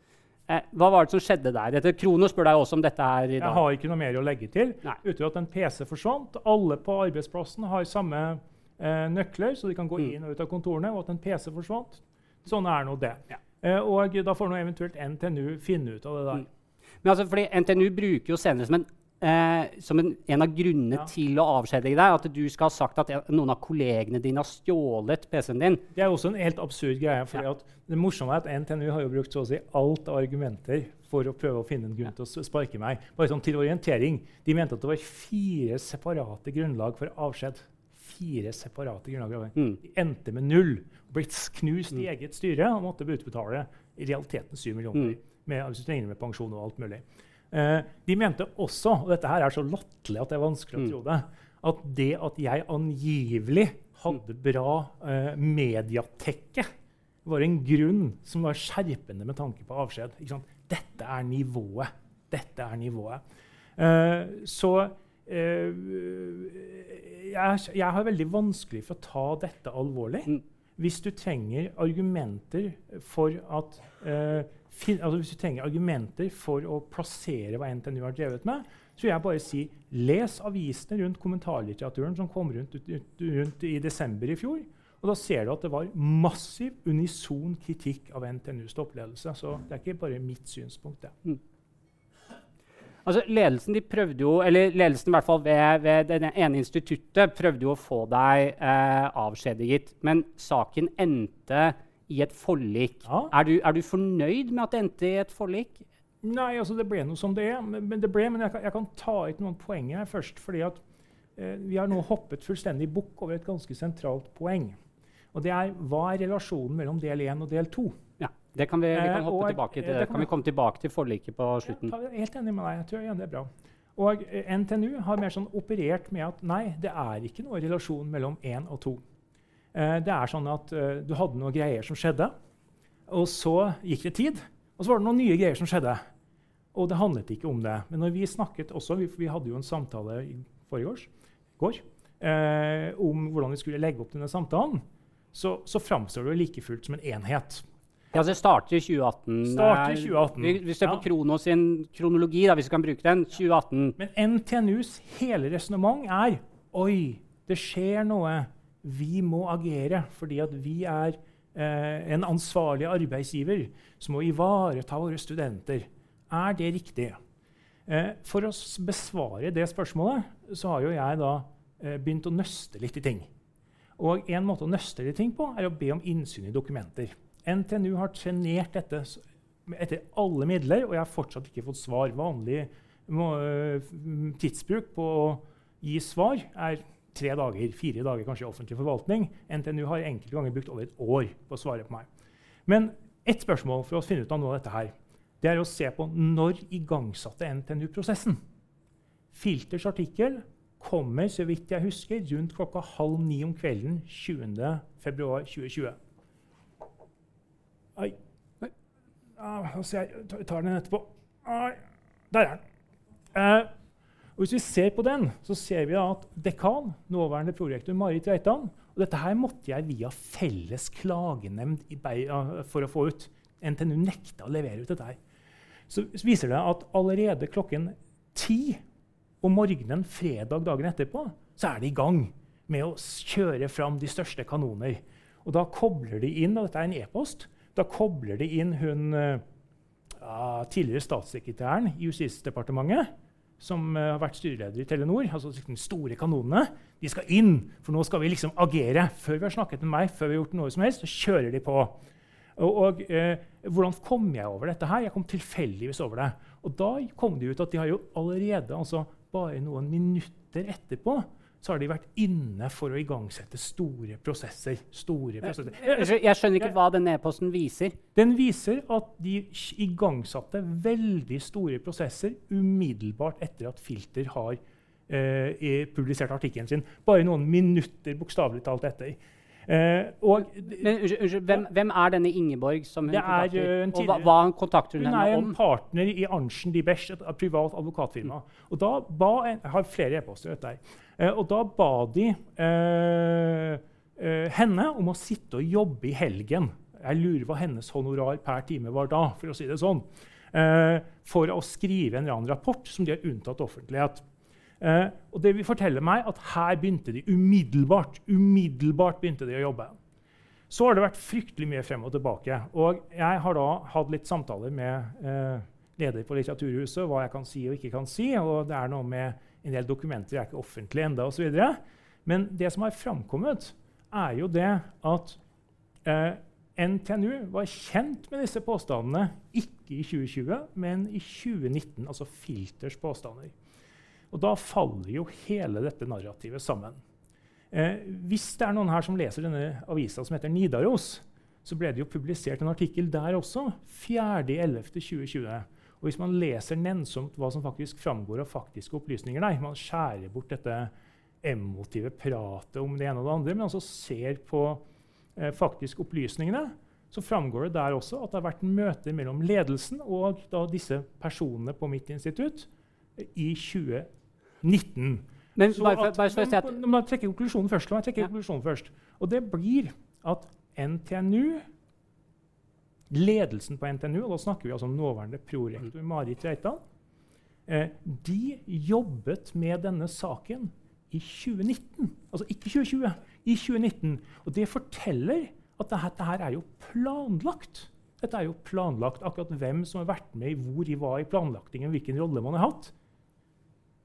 Eh, hva var det som skjedde der? Dette, Krono spør deg også om dette her i dag. Jeg har ikke noe mer å legge til. Utover at en PC forsvant. Alle på arbeidsplassen har samme eh, nøkler, så de kan gå mm. inn og ut av kontorene. Og at en PC forsvant. Sånn er nå det. Ja. Eh, og da får nå eventuelt NTNU finne ut av det der. Mm. Men altså, fordi NTNU bruker jo senere som en eh, som en, en, av grunnene ja. til å avskjedige deg, at du skal ha sagt at noen av kollegene dine har stjålet PC-en din. Det er også en helt absurd greie. Ja. det morsomme er at NTNU har jo brukt så å si alt av argumenter for å prøve å finne en grunn til å sparke meg. Bare sånn til orientering. De mente at det var fire separate grunnlag for avskjed. Fire separate grunnlag. Mm. De endte med null. Blitt knust mm. i eget styre og måtte utbetale i realiteten 7 millioner. Mm. Med, med pensjon og alt mulig. Eh, de mente også, og dette her er så latterlig at det er vanskelig å mm. tro det, at det at jeg angivelig hadde bra eh, mediatekke, var en grunn som var skjerpende med tanke på avskjed. Dette er nivået. Dette er nivået. Eh, så eh, jeg, jeg, har veldig vanskelig for å ta dette alvorlig. Mm. Hvis du trenger argumenter for at eh, altså Hvis du trenger argumenter for å plassere hva NTNU har drevet med, så vil jeg bare si les avisene rundt kommentarlitteraturen som kom rundt, rundt, i desember i fjor. Og da ser du at det var massiv, unison kritikk av NTNUs toppledelse. Så det er ikke bare mitt synspunkt. det. Mm. Altså, ledelsen, de prøvde jo, eller ledelsen i hvert fall ved, ved det ene instituttet prøvde jo å få deg eh, avskjediget. Men saken endte i et forlik. Ja. Er, du, er, du, fornøyd med at det endte i et forlik? Nei, altså det ble noe som det er. Men, det ble, men jeg, kan, jeg kan ta ut noen poenger her først. fordi at eh, Vi har nå hoppet fullstendig bukk over et ganske sentralt poeng. Og det er hva er relasjonen mellom del 1 og del 2? Ja, det kan vi, vi kan eh, hoppe eh, tilbake til. Det, det kan, vi komme tilbake til forliket på slutten. Jeg er helt enig med deg. jeg tror igjen det er bra. Og eh, NTNU har mer sånn operert med at nei, det er ikke noe relasjon mellom 1 og 2. Eh, det er sånn at uh, Du hadde noen greier som skjedde, og så gikk det tid. Og så var det noen nye greier som skjedde. Og det handlet ikke om det. Men når vi snakket også, vi, vi hadde jo en samtale i forgårs, går, eh, om hvordan vi skulle legge opp denne samtalen, så, så framstår det like fullt som en enhet. Ja, så Det starter i 2018. Starter i 2018. Vi, vi ser på ja. Krono sin kronologi, da, hvis vi kan bruke den. 2018. Men NTNUs hele resonnement er Oi, det skjer noe vi må agere fordi at vi er eh, en ansvarlig arbeidsgiver som må ivareta våre studenter. Er det riktig? Eh, for å besvare det spørsmålet så har jo jeg da eh, begynt å nøste litt i ting. Og En måte å nøste litt ting på er å be om innsyn i dokumenter. NTNU har trenert dette etter alle midler, og jeg har fortsatt ikke fått svar. Vanlig må, tidsbruk på å gi svar er tre dager, fire dager kanskje i offentlig forvaltning. NTNU har enkelte ganger brukt over et år på å svare på meg. Men ett spørsmål for å finne ut av noe av dette her, det er å se på når igangsatte NTNU prosessen. Filters artikkel kommer så vidt jeg husker, rundt klokka halv ni om kvelden 20.2.2020. Oi. Ah, jeg tar den etterpå. Ah, der er den. Uh, og Hvis vi ser på den, så ser vi at dekan, nåværende prorektor Marit Reitan og Dette her måtte jeg via felles klagenemnd for å få ut. NTNU nekta å levere ut dette. her. Så viser det at allerede klokken ti om morgenen fredag dagen etterpå så er de i gang med å kjøre fram de største kanoner. Og da kobler de inn og dette er en e-post, da kobler de inn hun ja, tidligere statssekretæren i Justisdepartementet som uh, har vært styreleder i Telenor, altså de store kanonene, de skal inn. For nå skal vi liksom agere. Før vi har snakket med meg, før vi har gjort noe som helst, så kjører de på. Og, og eh, Hvordan kom jeg over dette? her? Jeg kom tilfeldigvis over det. Og da kom det ut at de har jo allerede, altså bare noen minutter etterpå, så har de vært inne for å igangsette store prosesser. Store prosesser. Jeg skjønner ikke hva den e-posten viser. Den viser at de igangsatte veldig store prosesser umiddelbart etter at Filter har eh, publisert artikkelen sin. Bare noen minutter bokstavelig talt etter. Eh, og Men unnskyld, hvem, hvem er denne Ingeborg som hun er, kontakter? eh, Og hva, hva kontakter hun Hun henne er en partner i Arntzen de Besch, et privat advokatfirma. Og da ba en, jeg har flere e-poster. her. Eh, og da ba de eh, eh, henne om å sitte og jobbe i helgen. Jeg lurer hva hennes honorar per time var da, for å si det sånn. Eh, for å skrive en eller annen rapport som de har unntatt offentlighet. Eh, og det vil fortelle meg at her begynte de umiddelbart. Umiddelbart begynte de å jobbe. Så har det vært fryktelig mye frem og tilbake. Og jeg har da hatt litt samtaler med eh, leder på Litteraturhuset hva jeg kan si og ikke kan si. Og det er noe med en del dokumenter jeg er ikke offentlige ennå osv. Men det som har framkommet, er jo det at eh, NTNU var kjent med disse påstandene ikke i 2020, men i 2019. Altså Filters påstander. Og da faller jo hele dette narrativet sammen. Eh, hvis det er noen her som leser denne avisa som heter Nidaros, så ble det jo publisert en artikkel der også 4.11.2020. Og hvis man leser nennsomt hva som faktisk framgår av faktiske opplysninger nei, man skjærer bort dette emotive pratet om det ene og det andre, men altså ser på eh, faktisk opplysningene, så framgår det der også at det har vært møter mellom ledelsen og disse personene på mitt institutt eh, i 2020. 19. Men, så at, bare, bare at, men, trekker konklusjonen først. La trekke ja. konklusjonen først. Og det blir at NTNU Ledelsen på NTNU, og da snakker vi altså om nåværende prorektor mm. Marit Reitan, eh, de jobbet med denne saken i 2019. Altså ikke 2020, i 2019. Og det forteller at dette, dette er jo planlagt. Dette er jo planlagt akkurat hvem som har vært med i hvor i hva i planlagtingen, hvilken rolle man har hatt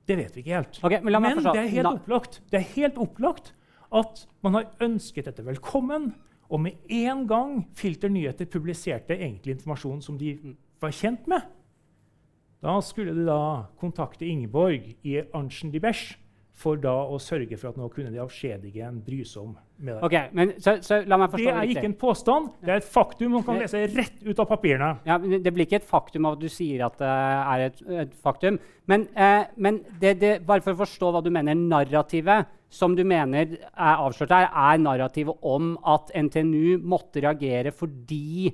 det vet vi ikke helt. Okay, men Men det er helt opplagt, det er helt opplagt at man har ønsket dette velkommen. Og med en gang Filter Nyheter publiserte egentlig informasjon som de var kjent med, da skulle de da kontakte Ingeborg i Arntzen de Besch for da å sørge for at nå kunne de avskjedige en brysom medarbeider. Ok, men så, så Det er ikke en påstand, det er et faktum man kan lese rett ut av papirene. Ja, men Det blir ikke et faktum av at du sier at det er et, et faktum. Men, eh, men det, det, bare for å forstå hva du mener, narrativet som du mener er avslørt her, er narrativet om at NTNU måtte reagere fordi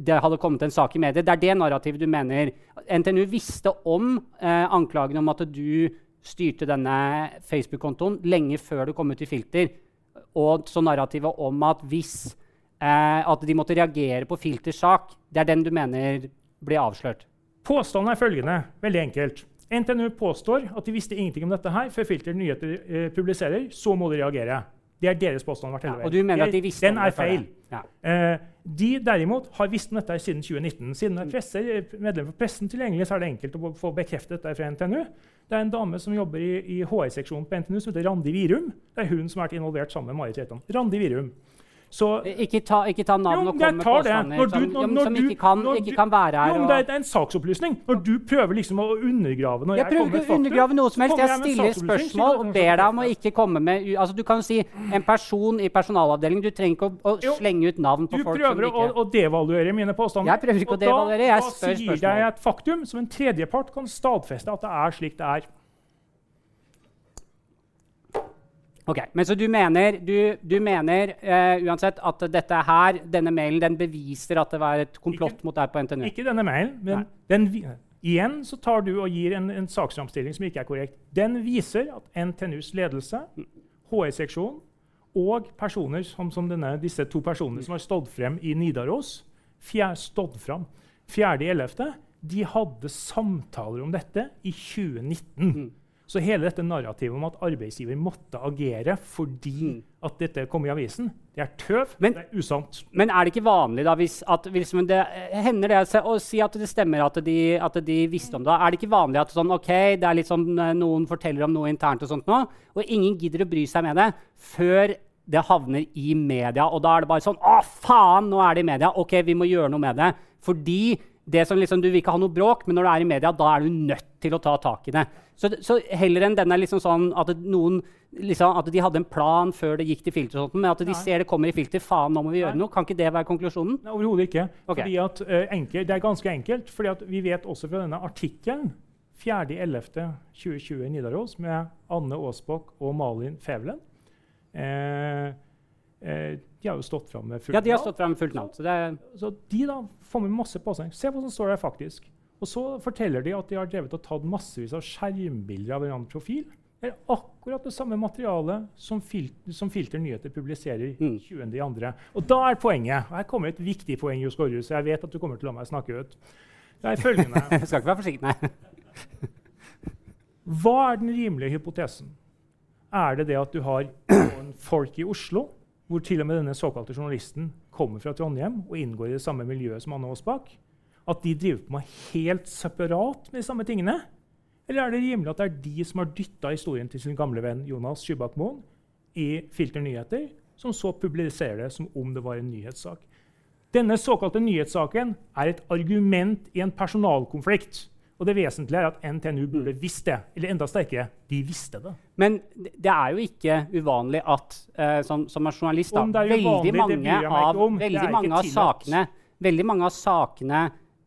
det hadde kommet en sak i mediet. Det er det narrativet du mener. NTNU visste om eh, anklagene om at du styrte denne Facebook-kontoen lenge før det kom ut i filter. Og så narrativet om at hvis eh, at de måtte reagere på Filters sak, det er den du mener ble avslørt. Påstanden er følgende, veldig enkelt. NTNU påstår at de visste ingenting om dette her før Filter Nyheter eh, publiserer. Så må de reagere. Det er deres påstand. Ja, hele og du mener at de visste Den er feil. Ja. Eh, de derimot har visst om dette siden 2019. Siden det er presser, eh, medlemmer for pressen tilgjengelig, så er det enkelt å få bekreftet dette fra NTNU. Det er en dame som jobber i, i HR-seksjonen på NTNU, som heter Randi Virum. Det er hun som har vært involvert sammen med Marit Reitan. Randi Virum. Så Ikke ta, ikke ta navn jo, og komme kom med påstander du- som, når- ja, som ikke, kan, du, ikke kan være her. Jo, men det, er, det er en saksopplysning. Når du prøver liksom å undergrave når Jeg jeg, prøver kommer med ikke faktum, undergrave noe som helst. Jeg, Jeg stiller spørsmål og ber deg om å ikke komme med altså Du kan jo si en person i personalavdelingen. Du trenger ikke å, å Jo, slenge ut navn på folk som prøver du å, å devaluere mine påstander. Jeg prøver ikke å og devaluere, jeg da sier jeg et faktum som en tredjepart kan stadfeste at det er slik det er. Ok, Men så du mener, du, du mener uh, uansett at dette her, denne mailen den beviser at det var et komplott Ikke- mot deg på NTNU? Ikke denne mailen, men den, igjen så tar du og gir en, en saksframstilling som ikke er korrekt. Den viser at NTNUs ledelse, HR-seksjon og personer som, som denne, disse to personene som har stått frem i Nidaros, fjer, stått frem 4.11., de hadde samtaler om dette i 2019. Mm. Så hele dette narrativet om at arbeidsgiver måtte agere fordi at dette kom i avisen, det er tøv. Mm. Men- det er usant. Men er det ikke vanlig da, hvis, at, hvis det hender det å si at det stemmer at de, at de visste om det? Er det ikke vanlig at sånn, okay, det er litt sånn, eh, noen forteller om noe internt, og sånt nå, og ingen gidder å bry seg med det før det havner i media? Og da er det bare sånn Å, faen, nå er det i media! Ok, vi må gjøre noe med det. Fordi det som liksom, Du vil ikke ha noe bråk, men når det er i media, da er du nødt til å ta tak i det. Så, så heller enn denne liksom sånn at noen liksom, at de hadde en plan før det gikk til filter. sånt, Men at de Nei. ser det kommer i filter. Faen, nå må vi gjøre Nei. noe. Kan ikke det være konklusjonen? Nei, Overhodet ikke. Okay. At, uh, enkel, det er ganske enkelt. fordi Vi vet også fra denne artikkelen 4.11.2020 i Nidaros med Anne Aasbakk og Malin Fevelen eh, eh, De har jo stått fram med fullt navn. Ja, de har stått frem med fullt navn. Så Så de da får med masse påstander. Se hva som står der faktisk. Og så forteller de at de har drevet og tatt massevis av skjermbilder av en annen profil. Det er akkurat det samme materialet som, fil som Filter Nyheter publiserer Mm. 20.2. Og da er poenget, og her kommer et viktig poeng, Gårdhus, så jeg vet at du kommer til å la meg snakke ut. Det er følgende. jeg skal ikke være forsiktig, nei. Hva er den rimelige hypotesen? Er det det at du har noen folk i Oslo, hvor til og med denne såkalte journalisten kommer fra Trondheim og inngår i det samme miljøet som Anne Aasbakk, at de driver på med helt separat med de samme tingene? Eller er det rimelig at det er de som har dytta historien til sin gamle venn Jonas Skybakmoen i Filter Nyheter, som så publiserer det som om det var en nyhetssak? Denne såkalte nyhetssaken er et argument i en personalkonflikt. Og det vesentlige er at NTNU burde visst det. Eller enda sterkere, de visste det. Men det er jo ikke uvanlig at uh, som, som en journalist da, er veldig uvanlig, mange av, er veldig mange av sakene Veldig mange av sakene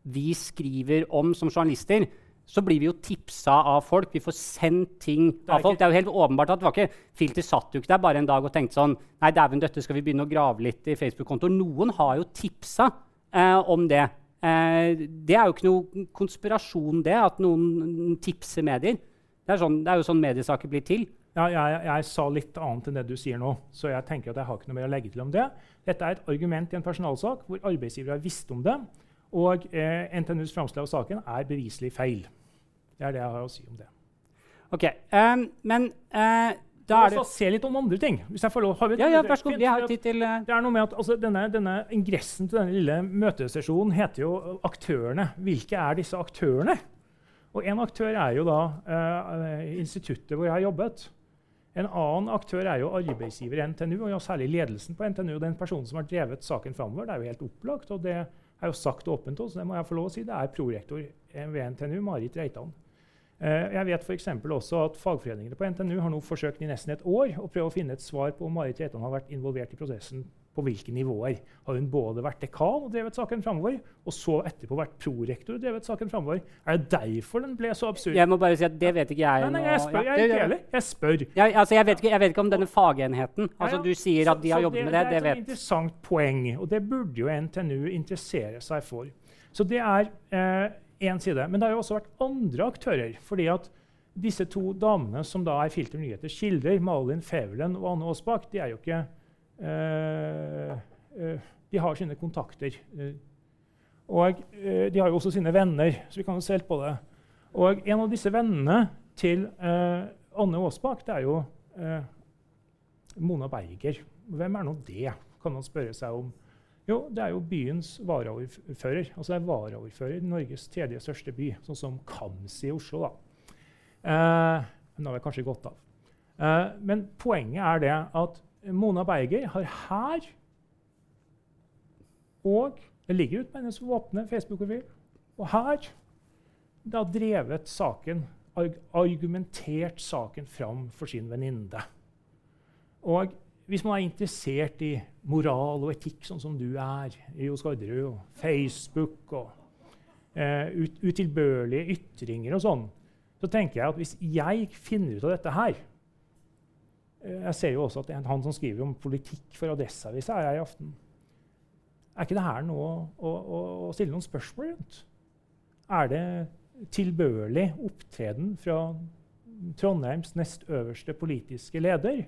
vi skriver om som journalister, så blir vi jo tipsa av folk. Vi får sendt ting av folk. Det er jo helt åpenbart at det var ikke, Filter satt jo ikke der bare en dag og tenkte sånn Nei, dæven døtte, skal vi begynne å grave litt i Facebook-kontoer? Noen har jo tipsa eh, om det. Eh, det er jo ikke noe konspirasjon, det, at noen tipser medier. Det er, sånn, det er jo sånn mediesaker blir til. Ja, jeg, jeg sa litt annet enn det du sier nå, så jeg tenker at jeg har ikke noe mer å legge til om det. Dette er et argument i en personalsak hvor arbeidsgiver har visst om det, og eh, NTNUs framstilling av saken er beviselig feil. Det er det jeg har å si om det. Ok, um, Men uh, da er det se litt om andre ting. hvis jeg får lov. Ja, ja, vær så god. Vi har tid til eh, Det er noe med at altså, denne, denne Ingressen til denne lille møtesesjonen heter jo 'Aktørene'. Hvilke er disse aktørene? Og En aktør er jo da uh, instituttet hvor jeg har jobbet. En annen aktør er jo arbeidsgiver i NTNU, og særlig ledelsen på NTNU. Den personen som har drevet saken framover. Det er jo helt opplagt, og det er jo sagt åpent så det må jeg få lov å si. Det er prorektor ved NTNU, Marit Reitan. Eh, Jeg vet eksempel også at Fagforeningene på NTNU har nå forsøkt i nesten et år å prøve å finne et svar på om Marit Reitan har vært involvert i prosessen på hvilke nivåer. Har hun både vært dekan og drevet saken framover, og så etterpå vært prorektor og drevet saken framover? Er det derfor den ble så absurd? Jeg må bare si at det vet ikke jeg. Nei, nei, nå. jeg spør, jeg ikke heller. Jeg spør. Ja, altså, jeg, vet ikke, jeg vet ikke om denne fagenheten. Altså. Du sier at de har jobbet med det. Det Det er et interessant poeng, og det burde jo NTNU interessere seg for. Så det er én side. Men det har jo også vært andre aktører. fordi at disse to damene som da er Filter nyheters kilder, Malin Fevelen og Anne Aasbakk, de er jo ikke eh, eh, De har sine kontakter. eh, og eh, de har jo også sine venner, så vi kan jo se helt på det. Og en av disse vennene til eh, Anne Aasbakk, det er jo eh, Mona Berger. Hvem er nå det, kan man spørre seg om. Jo, det er jo byens varaordfører. Altså det er varaordfører i Norges tredje største by, sånn som Kams i Oslo. da. Eh, nå har jeg kanskje gått av. Eh, men poenget er det at Mona Berger har her og det ligger ute på hennes åpne Facebook-profil. Og her da drevet saken, argumentert saken fram for sin venninne. Og hvis man er interessert i moral og etikk, sånn som du er, i Jo Skårderud, og Facebook og eh, ut, utilbørlige ytringer og sånn, så tenker jeg at hvis jeg finner ut av dette her Jeg ser jo også at han som skriver om politikk for Adresseavisa, er her i aften. Er ikke det her noe å, å, å stille noen spørsmål rundt? Er det tilbørlig opptreden fra Trondheims nest øverste politiske leder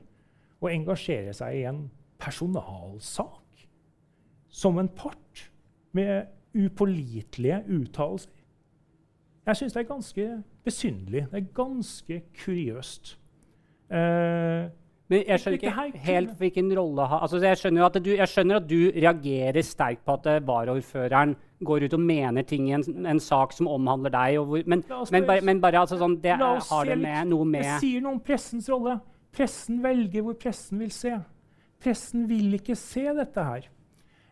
å engasjere seg i en personalsak som en part med upålitelige uttalelser? Jeg syns det er ganske besynderlig. Det er ganske kuriøst. Eh, Men jeg skjønner Ikke helt hvilken rolle ha- altså, jeg, skjønner at du, jeg skjønner at du reagerer sterkt på at eh, varaordføreren går ut og mener ting i en, en sak som omhandler deg. Hvor, men, men, bare- men bare altså, sånn, det er, har det med noe Det med sier noe om pressens rolle. Pressen velger hvor pressen vil se. Pressen vil ikke se dette her.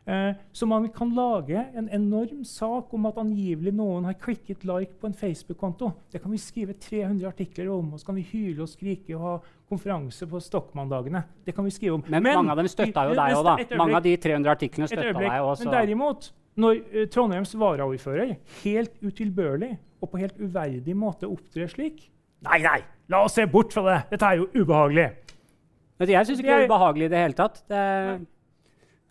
Eh, så man kan lage en enorm sak om at angivelig noen har klikket like på en Facebook-konto. Det kan vi skrive 300 artikler om, og så kan vi hyle og skrike og ha konferanse på Stokmann-dagene. Det kan vi skrive om. Men, mange av dem støtta jo deg òg, da. øyeblikk- Mange av de 300 artiklene støtta deg òg. Men derimot, når uh, Trondheims varaordfører helt utilbørlig og på helt uverdig måte opptrer slik Nei, nei, la oss se bort fra det! Dette er jo ubehagelig. Men jeg syns ikke det er ubehagelig i det hele tatt. Det,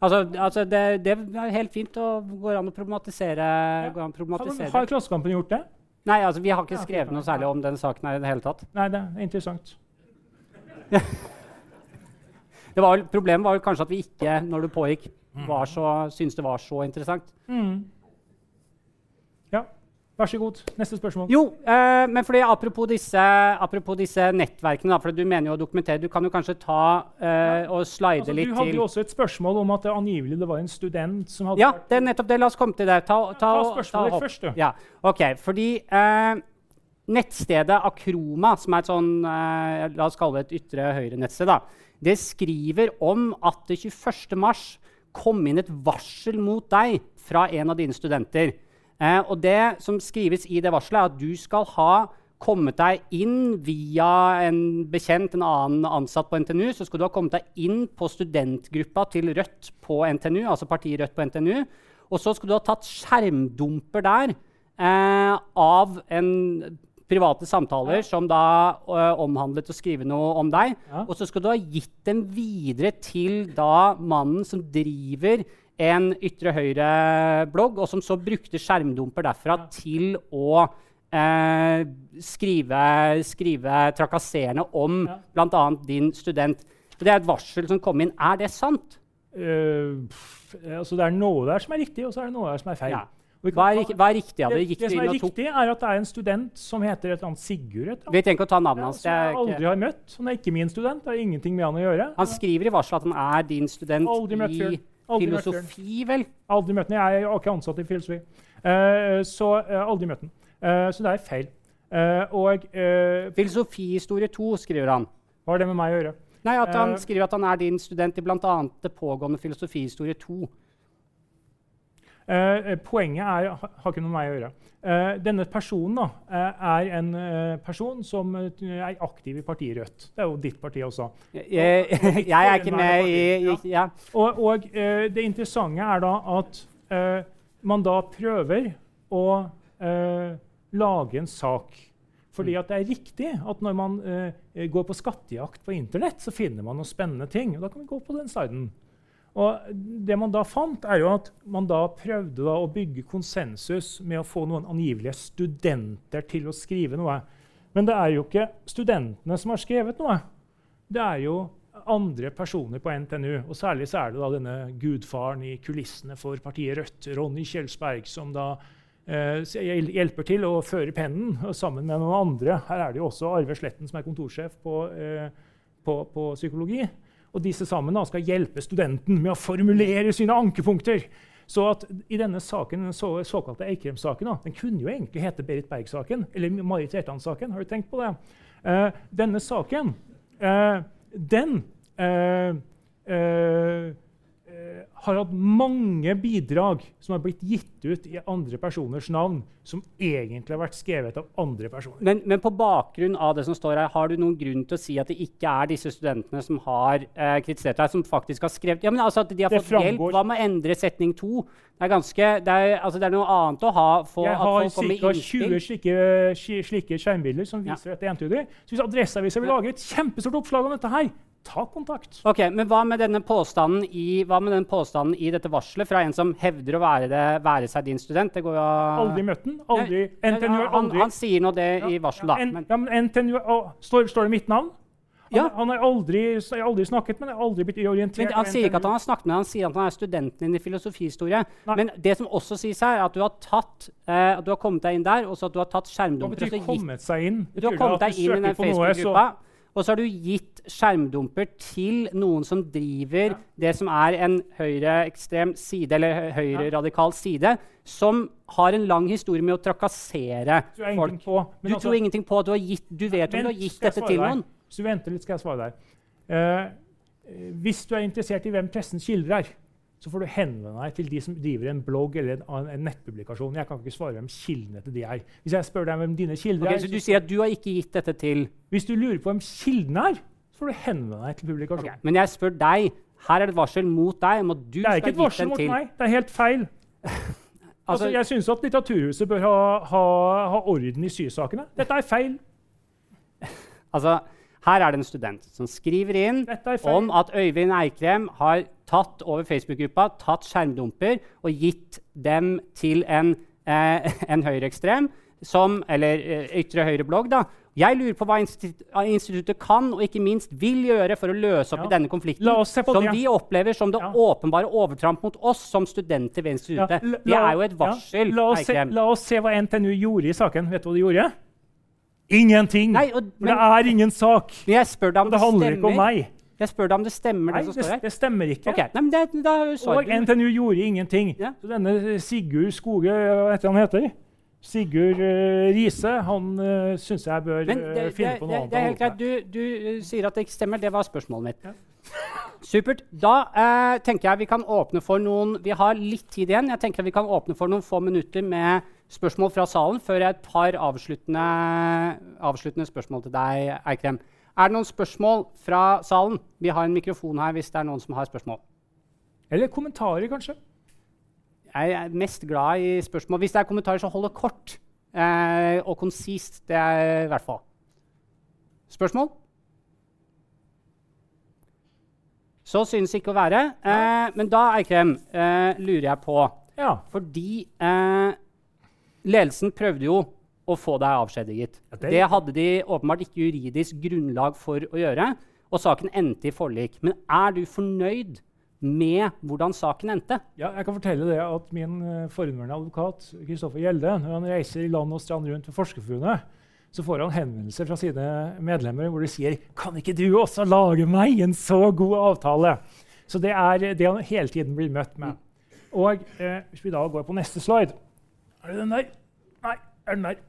altså, altså det, det er helt fint å gå an å problematisere. Ja. an å problematisere. har Klassekampen gjort det? Nei, altså, vi har ikke skrevet noe særlig om den saken her i det hele tatt. Nei, det er interessant. Det var, vel- problemet var vel kanskje at vi ikke, når det pågikk, var så, syntes det var så interessant. Mm. Ja, vær så god. Neste spørsmål. Jo, eh, men fordi apropos disse, apropos disse nettverkene, da, for du mener jo å dokumentere Du kan jo kanskje ta eh, og slide Altså, litt du hadde jo også et spørsmål om at det angivelig det var en student som hadde Ja, det er nettopp det. La oss komme til det. Ta, ta, Ta spørsmålet ta først, du. Ja, ok. Fordi eh, nettstedet Akroma, som er et sånn eh, La oss kalle det et ytre høyre-nettsted, da, det skriver om at det 21. mars kom inn et varsel mot deg fra en av dine studenter. Eh, og det som skrives i det varselet, er at du skal ha kommet deg inn via en bekjent, en annen ansatt på NTNU. Så skal du ha kommet deg inn på studentgruppa til Rødt på NTNU, altså partiet Rødt på NTNU. Og så skal du ha tatt skjermdumper der eh, av en private samtaler som da ø, omhandlet å skrive noe om deg. Ja. Og så skal du ha gitt dem videre til da mannen som driver en ytre høyre-blogg, og som så brukte skjermdumper derfra til å eh, skrive, skrive trakasserende om Ja. bl.a. din student. Det er et varsel som kom inn. Er det sant? Uh, altså det er noe der som er riktig, og så er det noe der som er feil. Ja. Hva er, hva er riktig av det? Gikk det det som er riktig, er at det er en student som heter et eller annet Sigurd. Et. Vi trenger ikke å ta navnet Ja, hans. som det er jeg aldri har møtt. Han er ikke min student. Det har ingenting med han å gjøre. Han skriver i varselet at han er din student i Aldri filosofi, vel? Aldri møtt den. Jeg er ikke ansatt i filosofi. Uh, så uh, aldri møtt den. Uh, så det er feil. Og Filosofihistorie 2, skriver han. hva har det med meg å gjøre? Nei, at Han skriver at han er din student i bl.a. det pågående Filosofihistorie 2. Eh, poenget er, ha- har ikke noe med meg å gjøre. Eh, denne personen da, eh, er en eh, person som eh, er aktiv i partiet Rødt. Det er jo ditt parti også. Jeg, jeg, jeg er ikke med i, i ja. Og, og eh, det interessante er da at eh, man da prøver å eh, lage en sak. Fordi at det er riktig at når man eh, går på skattejakt på Internett, så finner man noen spennende ting. og Da kan vi gå på den siden. Og det man da fant, er jo at man da prøvde da å bygge konsensus med å få noen angivelige studenter til å skrive noe. Men det er jo ikke studentene som har skrevet noe. Det er jo andre personer på NTNU. Og særlig så er det da denne gudfaren i kulissene for partiet Rødt, Ronny Kjelsberg, som da eh, hjelper til å føre pennen sammen med noen andre. Her er det jo også Arve Sletten, som er kontorsjef på, eh, på, på psykologi. Og disse sammen da skal hjelpe studenten med å formulere sine ankepunkter. Så at i denne saken, den så, såkalte Eikrem-saken den kunne jo egentlig hete Berit Berg-saken eller Marit Reitan-saken. Har du tenkt på det? Eh, denne saken, eh, den eh, eh, har hatt mange bidrag som har blitt gitt ut i andre personers navn, som egentlig har vært skrevet av andre personer. Men, men på bakgrunn av det som står her, har du noen grunn til å si at det ikke er disse studentene som har eh, kritisert deg, som faktisk har skrevet ja, men altså at de har fått hjelp? Hva med å endre setning to? Det er, ganske, det, er, altså det er noe annet å ha for Jeg har ca. med innspill. 20 slike, slike skjermbilder som Ja. viser dette entydig. Så hvis Adresseavisa vil lage et kjempestort oppslag om dette her, ta kontakt. Ok, Men hva med i, hva med den påstanden i dette varselet fra en som hevder å være, det, være seg din student? Det går jo Aldri møtt den. Aldri, NTNU har han, aldri han sier nå det i varselet, da. En, Men, ja, men NTNU, å, står, står det mitt navn? Han, Ja. han har aldri, aldri snakket, jeg har aldri blitt orientert. men han sier ikke at han har snakket med han sier at han er studenten din i filosofihistorie. Nei. Men det som også sies her, er at du har, tatt, eh, at du har kommet deg inn der, og så at du har tatt Hva betyr 'kommet seg inn'? Du har kommet deg inn i den Facebook-gruppa, og så har du gitt skjermdumper til noen som driver Ja. det som er en høyreekstrem side, eller høyreradikal ja. side, som har en lang historie med å trakassere tror folk. på. Du altså- tror ingenting på at du har gitt Du vet om du har gitt dette til noen. Hvis du venter litt, skal jeg svare deg. Eh, hvis du er interessert i hvem pressens kilder er, så får du henvende deg til de som driver en blogg eller en, en nettpublikasjon. Jeg kan ikke svare hvem kildene til de er. Hvis jeg spør deg hvem dine kilder okay, er, så du sier at du har ikke gitt dette til hvis du lurer på hvem kildene er, så får får du henvende deg til publikasjonen. Okay, Men jeg spør deg. Her er det et varsel mot deg om at du skal gitt den til Det er ikke et varsel mot til meg. Det er helt feil. Altså, Altså, jeg syns at Litteraturhuset bør ha, ha, ha orden i sysakene. Dette er feil. altså, her er det en student som skriver inn om at Øyvind Eikrem har tatt over Facebook-gruppa, tatt skjermdumper og gitt dem til en, eh, en høyreekstrem, som, eller eh, ytre høyre-blogg. da. Jeg lurer på hva institu- instituttet kan og ikke minst vil gjøre for å løse opp Ja. i denne konflikten, La som det. vi opplever som det Ja. åpenbare overtramp mot oss som studenter ved Ja, instituttet. la- det er jo et varsel. La, oss se, la oss se hva NTNU gjorde i saken. Vet du hva de gjorde? Ingenting! Nei, og, For men, det er ingen sak. men jeg spør deg om Og det, det handler ikke om meg. Jeg spør deg om det stemmer, Nei, det som står her. det stemmer ikke. Okay. nei, men det, da Og. NTNU gjorde ingenting. Ja. Så denne Sigurd Skoge, hva heter han heter? Sigurd uh, Riise, han uh, syns jeg bør eh, finne det, på noe annet. det er helt greit. Du, du eh, sier at det ikke stemmer. Det var spørsmålet mitt. Ja. Supert. Da eh, tenker jeg vi kan åpne for noen Vi har litt tid igjen. Jeg tenker vi kan åpne for noen få minutter med spørsmål fra salen før jeg tar avsluttende, avsluttende spørsmål til deg, Eikrem. Er det noen spørsmål fra salen? Vi har en mikrofon her hvis det er noen som har spørsmål. Eller kommentarer, kanskje. Jeg er mest glad i spørsmål. Hvis det er kommentarer, så hold det kort eh, og konsist. Det er i hvert fall. Spørsmål? Så synes ikke å være. Eh, men da, Eikrem, eh, lurer jeg på Ja. Fordi eh, ledelsen prøvde jo å få deg avskjediget. Ja, det- det hadde de åpenbart ikke juridisk grunnlag for å gjøre, og saken endte i forlik. Men er du fornøyd med hvordan saken endte? Ja, jeg kan fortelle det at Min uh, forhenværende advokat Kristoffer Gjelde, når han reiser i land og strand rundt ved Forskerforbundet, så får han henvendelser fra sine medlemmer hvor de sier kan ikke du også lage meg en så god avtale? Så det er det han hele tiden blir møtt med. Og eh, Hvis vi da går på neste slide Er det den der? Nei, er den der.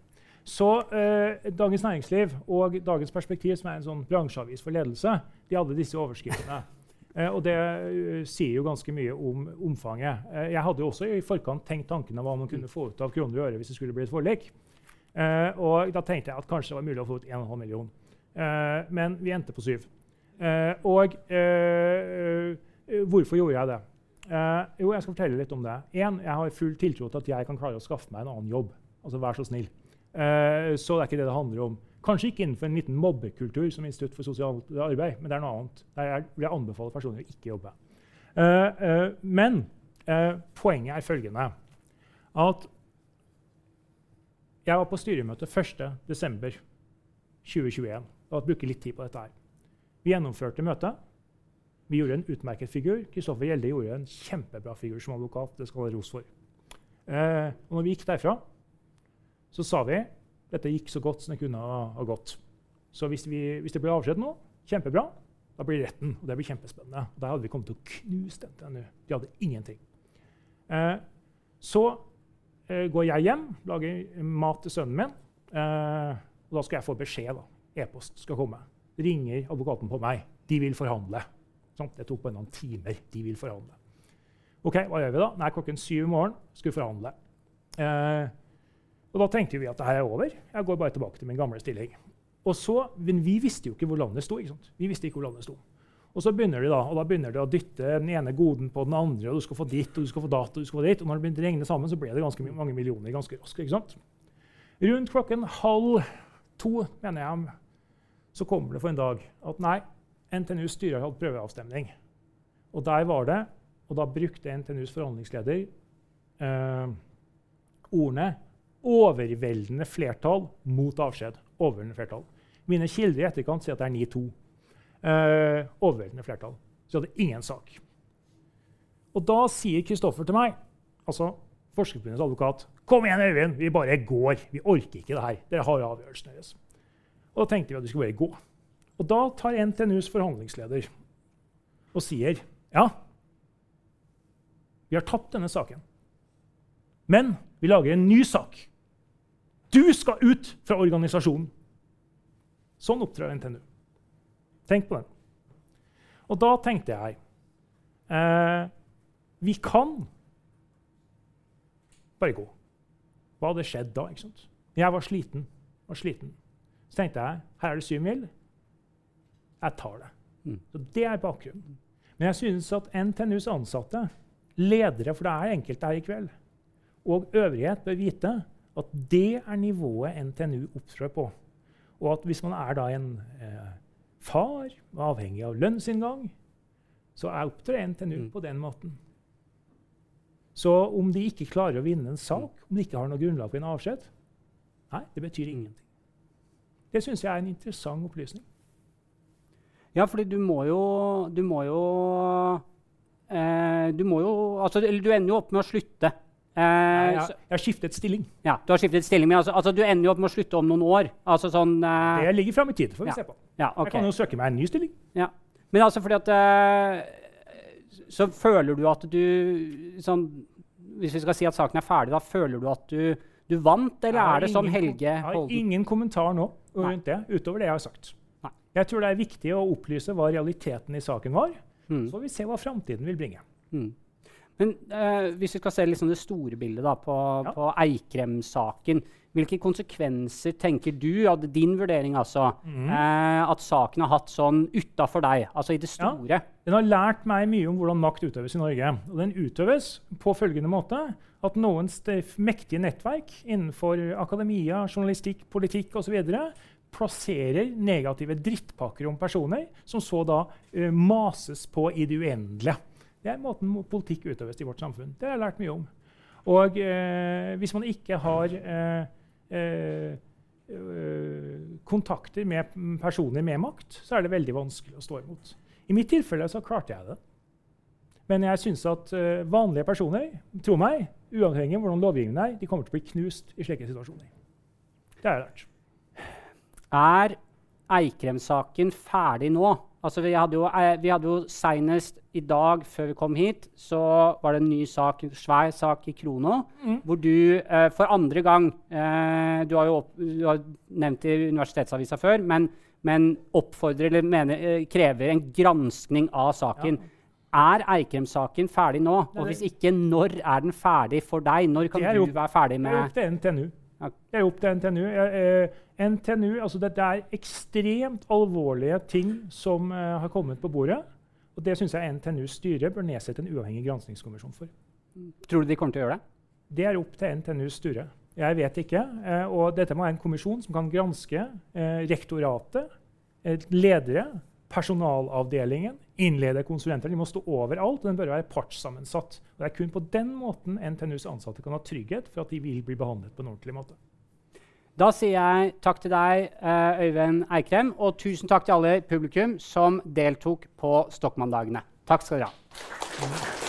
Så eh, Dagens Næringsliv og Dagens Perspektiv, som er en sånn bransjeavis for ledelse, de hadde disse overskriftene. Eh, og det uh, sier jo ganske mye om omfanget. Eh, jeg hadde jo også i forkant tenkt tankene hva man kunne få ut av kroner og øre hvis det skulle bli et forlik. Eh, og da tenkte jeg at kanskje det var mulig å få ut 1,5 million. Eh, men vi endte på syv. Eh, og eh, eh, hvorfor gjorde jeg det? Eh, jo, jeg skal fortelle litt om det. En, jeg har full tiltro til at jeg kan klare å skaffe meg en annen jobb. Altså, Vær så snill. Så det er ikke det det handler om. Kanskje ikke innenfor en liten mobbekultur som Institutt for sosialt arbeid, men det er noe annet. Der jeg vil anbefale personer å ikke jobbe. Men poenget er følgende at jeg var på styremøte 1.12.2021 og brukte litt tid på dette. her. Vi gjennomførte møtet. Vi gjorde en utmerket figur. Kristoffer Gjelde gjorde en kjempebra figur som advokat. Det skal han ha ros for. Eh, og når vi gikk derfra, så sa vi dette gikk så godt som det kunne ha, gått. Så hvis, vi, hvis det blir avskjed nå, kjempebra. Da blir retten, og det blir kjempespennende. Der hadde vi kommet til å knuse NTNU. De hadde ingenting. Eh, så går jeg hjem, lager mat til sønnen min. Eh, og da skal jeg få beskjed. da. E-post skal komme. Ringer advokaten på meg. De vil forhandle. Sånn, det tok bare noen timer. De vil forhandle. Ok, Hva gjør vi da? Nei, Klokken syv i morgen skal vi forhandle. Eh, og Da tenkte vi at det her er over. Jeg går bare tilbake til min gamle stilling. Og så, Men vi visste jo ikke hvor landet sto. ikke sant? Vi visste ikke hvor landet sto. Og så begynner de da, og da begynner de å dytte den ene goden på den andre. og Du skal få ditt, og du skal få datt, og du skal få ditt. Og når det begynte å regne sammen, så ble det ganske mange millioner ganske raskt. ikke sant? Rundt klokken halv to, mener jeg, så kommer det for en dag at nei, NTNUs styre har hatt prøveavstemning. Og der var det, og da brukte NTNUs forhandlingsleder eh, ordene overveldende flertall mot avskjed. Overveldende flertall. Mine kilder i etterkant sier at det er 9-2. Eh, overveldende flertall. Så jeg hadde ingen sak. Og da sier Kristoffer til meg, altså Forskerforbundets advokat, kom igjen, Øyvind, vi bare går. Vi orker ikke det her. Dere har avgjørelsen deres. Og da tenkte vi at vi skulle bare gå. Og da tar NTNUs forhandlingsleder og sier ja, vi har tapt denne saken. Men vi lager en ny sak. Du skal ut fra organisasjonen. Sånn opptrer NTNU. Tenk på den. Og da tenkte jeg eh, Vi kan bare gå. Hva hadde skjedd da? ikke sant? Jeg var sliten. var sliten. Så tenkte jeg her er det syv mil. Jeg tar det. Mm. Så Det er bakgrunnen. Men jeg synes at NTNUs ansatte, ledere, for det er enkelte her i kveld, og øvrighet bør vite at det er nivået NTNU opptrår på. Og at hvis man er da en eh, far, avhengig av lønnsinngang, så er opptrer NTNU Mm. på den måten. Så om de ikke klarer å vinne en sak, om de ikke har noe grunnlag for en avskjed, nei, det betyr ingenting. Det syns jeg er en interessant opplysning. Ja, fordi du må jo Du må jo eh, Du må jo Altså, eller du ender jo opp med å slutte. Eh, Jeg, jeg har skiftet stilling. ja, du har skiftet stilling, men altså, altså, du ender jo opp med å slutte om noen år. Altså sånn uh, Det ligger fram i tid. får vi Ja. se på. Ja, Jeg kan jo søke meg en ny stilling. Ja. Men altså fordi at uh, Så føler du at du sånn, Hvis vi skal si at saken er ferdig, da føler du at du, du vant, eller er det som ingen kom- Helge Jeg har ingen kommentar nå rundt det, utover det jeg har sagt. Nei. Jeg tror det er viktig å opplyse hva realiteten i saken var. Mm. Så får vi se hva framtiden vil bringe. Mm. Men eh, hvis vi skal se liksom det store bildet da, på, Ja. på Eikrem-saken, hvilke konsekvenser tenker du, at din vurdering altså, mm. eh, at saken har hatt sånn utafor deg, altså i det store? Ja. Den har lært meg mye om hvordan makt utøves i Norge. Og den utøves på følgende måte at noen mektige nettverk innenfor akademia, journalistikk, politikk osv. plasserer negative drittpakker om personer, som så da uh, mases på i det uendelige. Det er måten politikk utøves i vårt samfunn. Det har jeg lært mye om. Og eh, hvis man ikke har eh, eh, kontakter med personer med makt, så er det veldig vanskelig å stå imot. I mitt tilfelle så klarte jeg det. Men jeg syns at øh, vanlige personer, tro meg, uavhengig av hvordan lovgivningen er, de kommer til å bli knust i slike situasjoner. Det har jeg lært. Er Eikrem-saken ferdig nå? Altså, vi hadde jo, eh, vi hadde jo Senest i dag, før vi kom hit, så var det en ny sak, en svær sak i Krono, Mm. hvor du eh, for andre gang eh, Du har jo opp, du har nevnt det i Universitetsavisa før, men, men oppfordrer eller mener, eh, krever en granskning av saken. Er Eikrem-saken ferdig nå? Og hvis ikke, når er den ferdig for deg? Når kan du være ferdig Det er med opp til NTNU. Det er opp til NTNU. Jeg, eh, NTNU altså Dette er ekstremt alvorlige ting som eh, har kommet på bordet. Og det syns jeg NTNUs styre bør nedsette en uavhengig granskingskommisjon for. Tror du de kommer til å gjøre det? Det er opp til NTNUs styre. Jeg vet ikke. Eh, og dette må være en kommisjon som kan granske eh, rektoratet, eh, ledere, personalavdelingen, innlede konsulenter. De må stå overalt, og den bør være partssammensatt. Og det er kun på den måten NTNUs ansatte kan ha trygghet for at de vil bli behandlet på en ordentlig måte. Da sier jeg takk til deg, eh, Øyvind Eikrem, og tusen takk til alle publikum som deltok på Stokkmanndagene. Takk skal dere ha.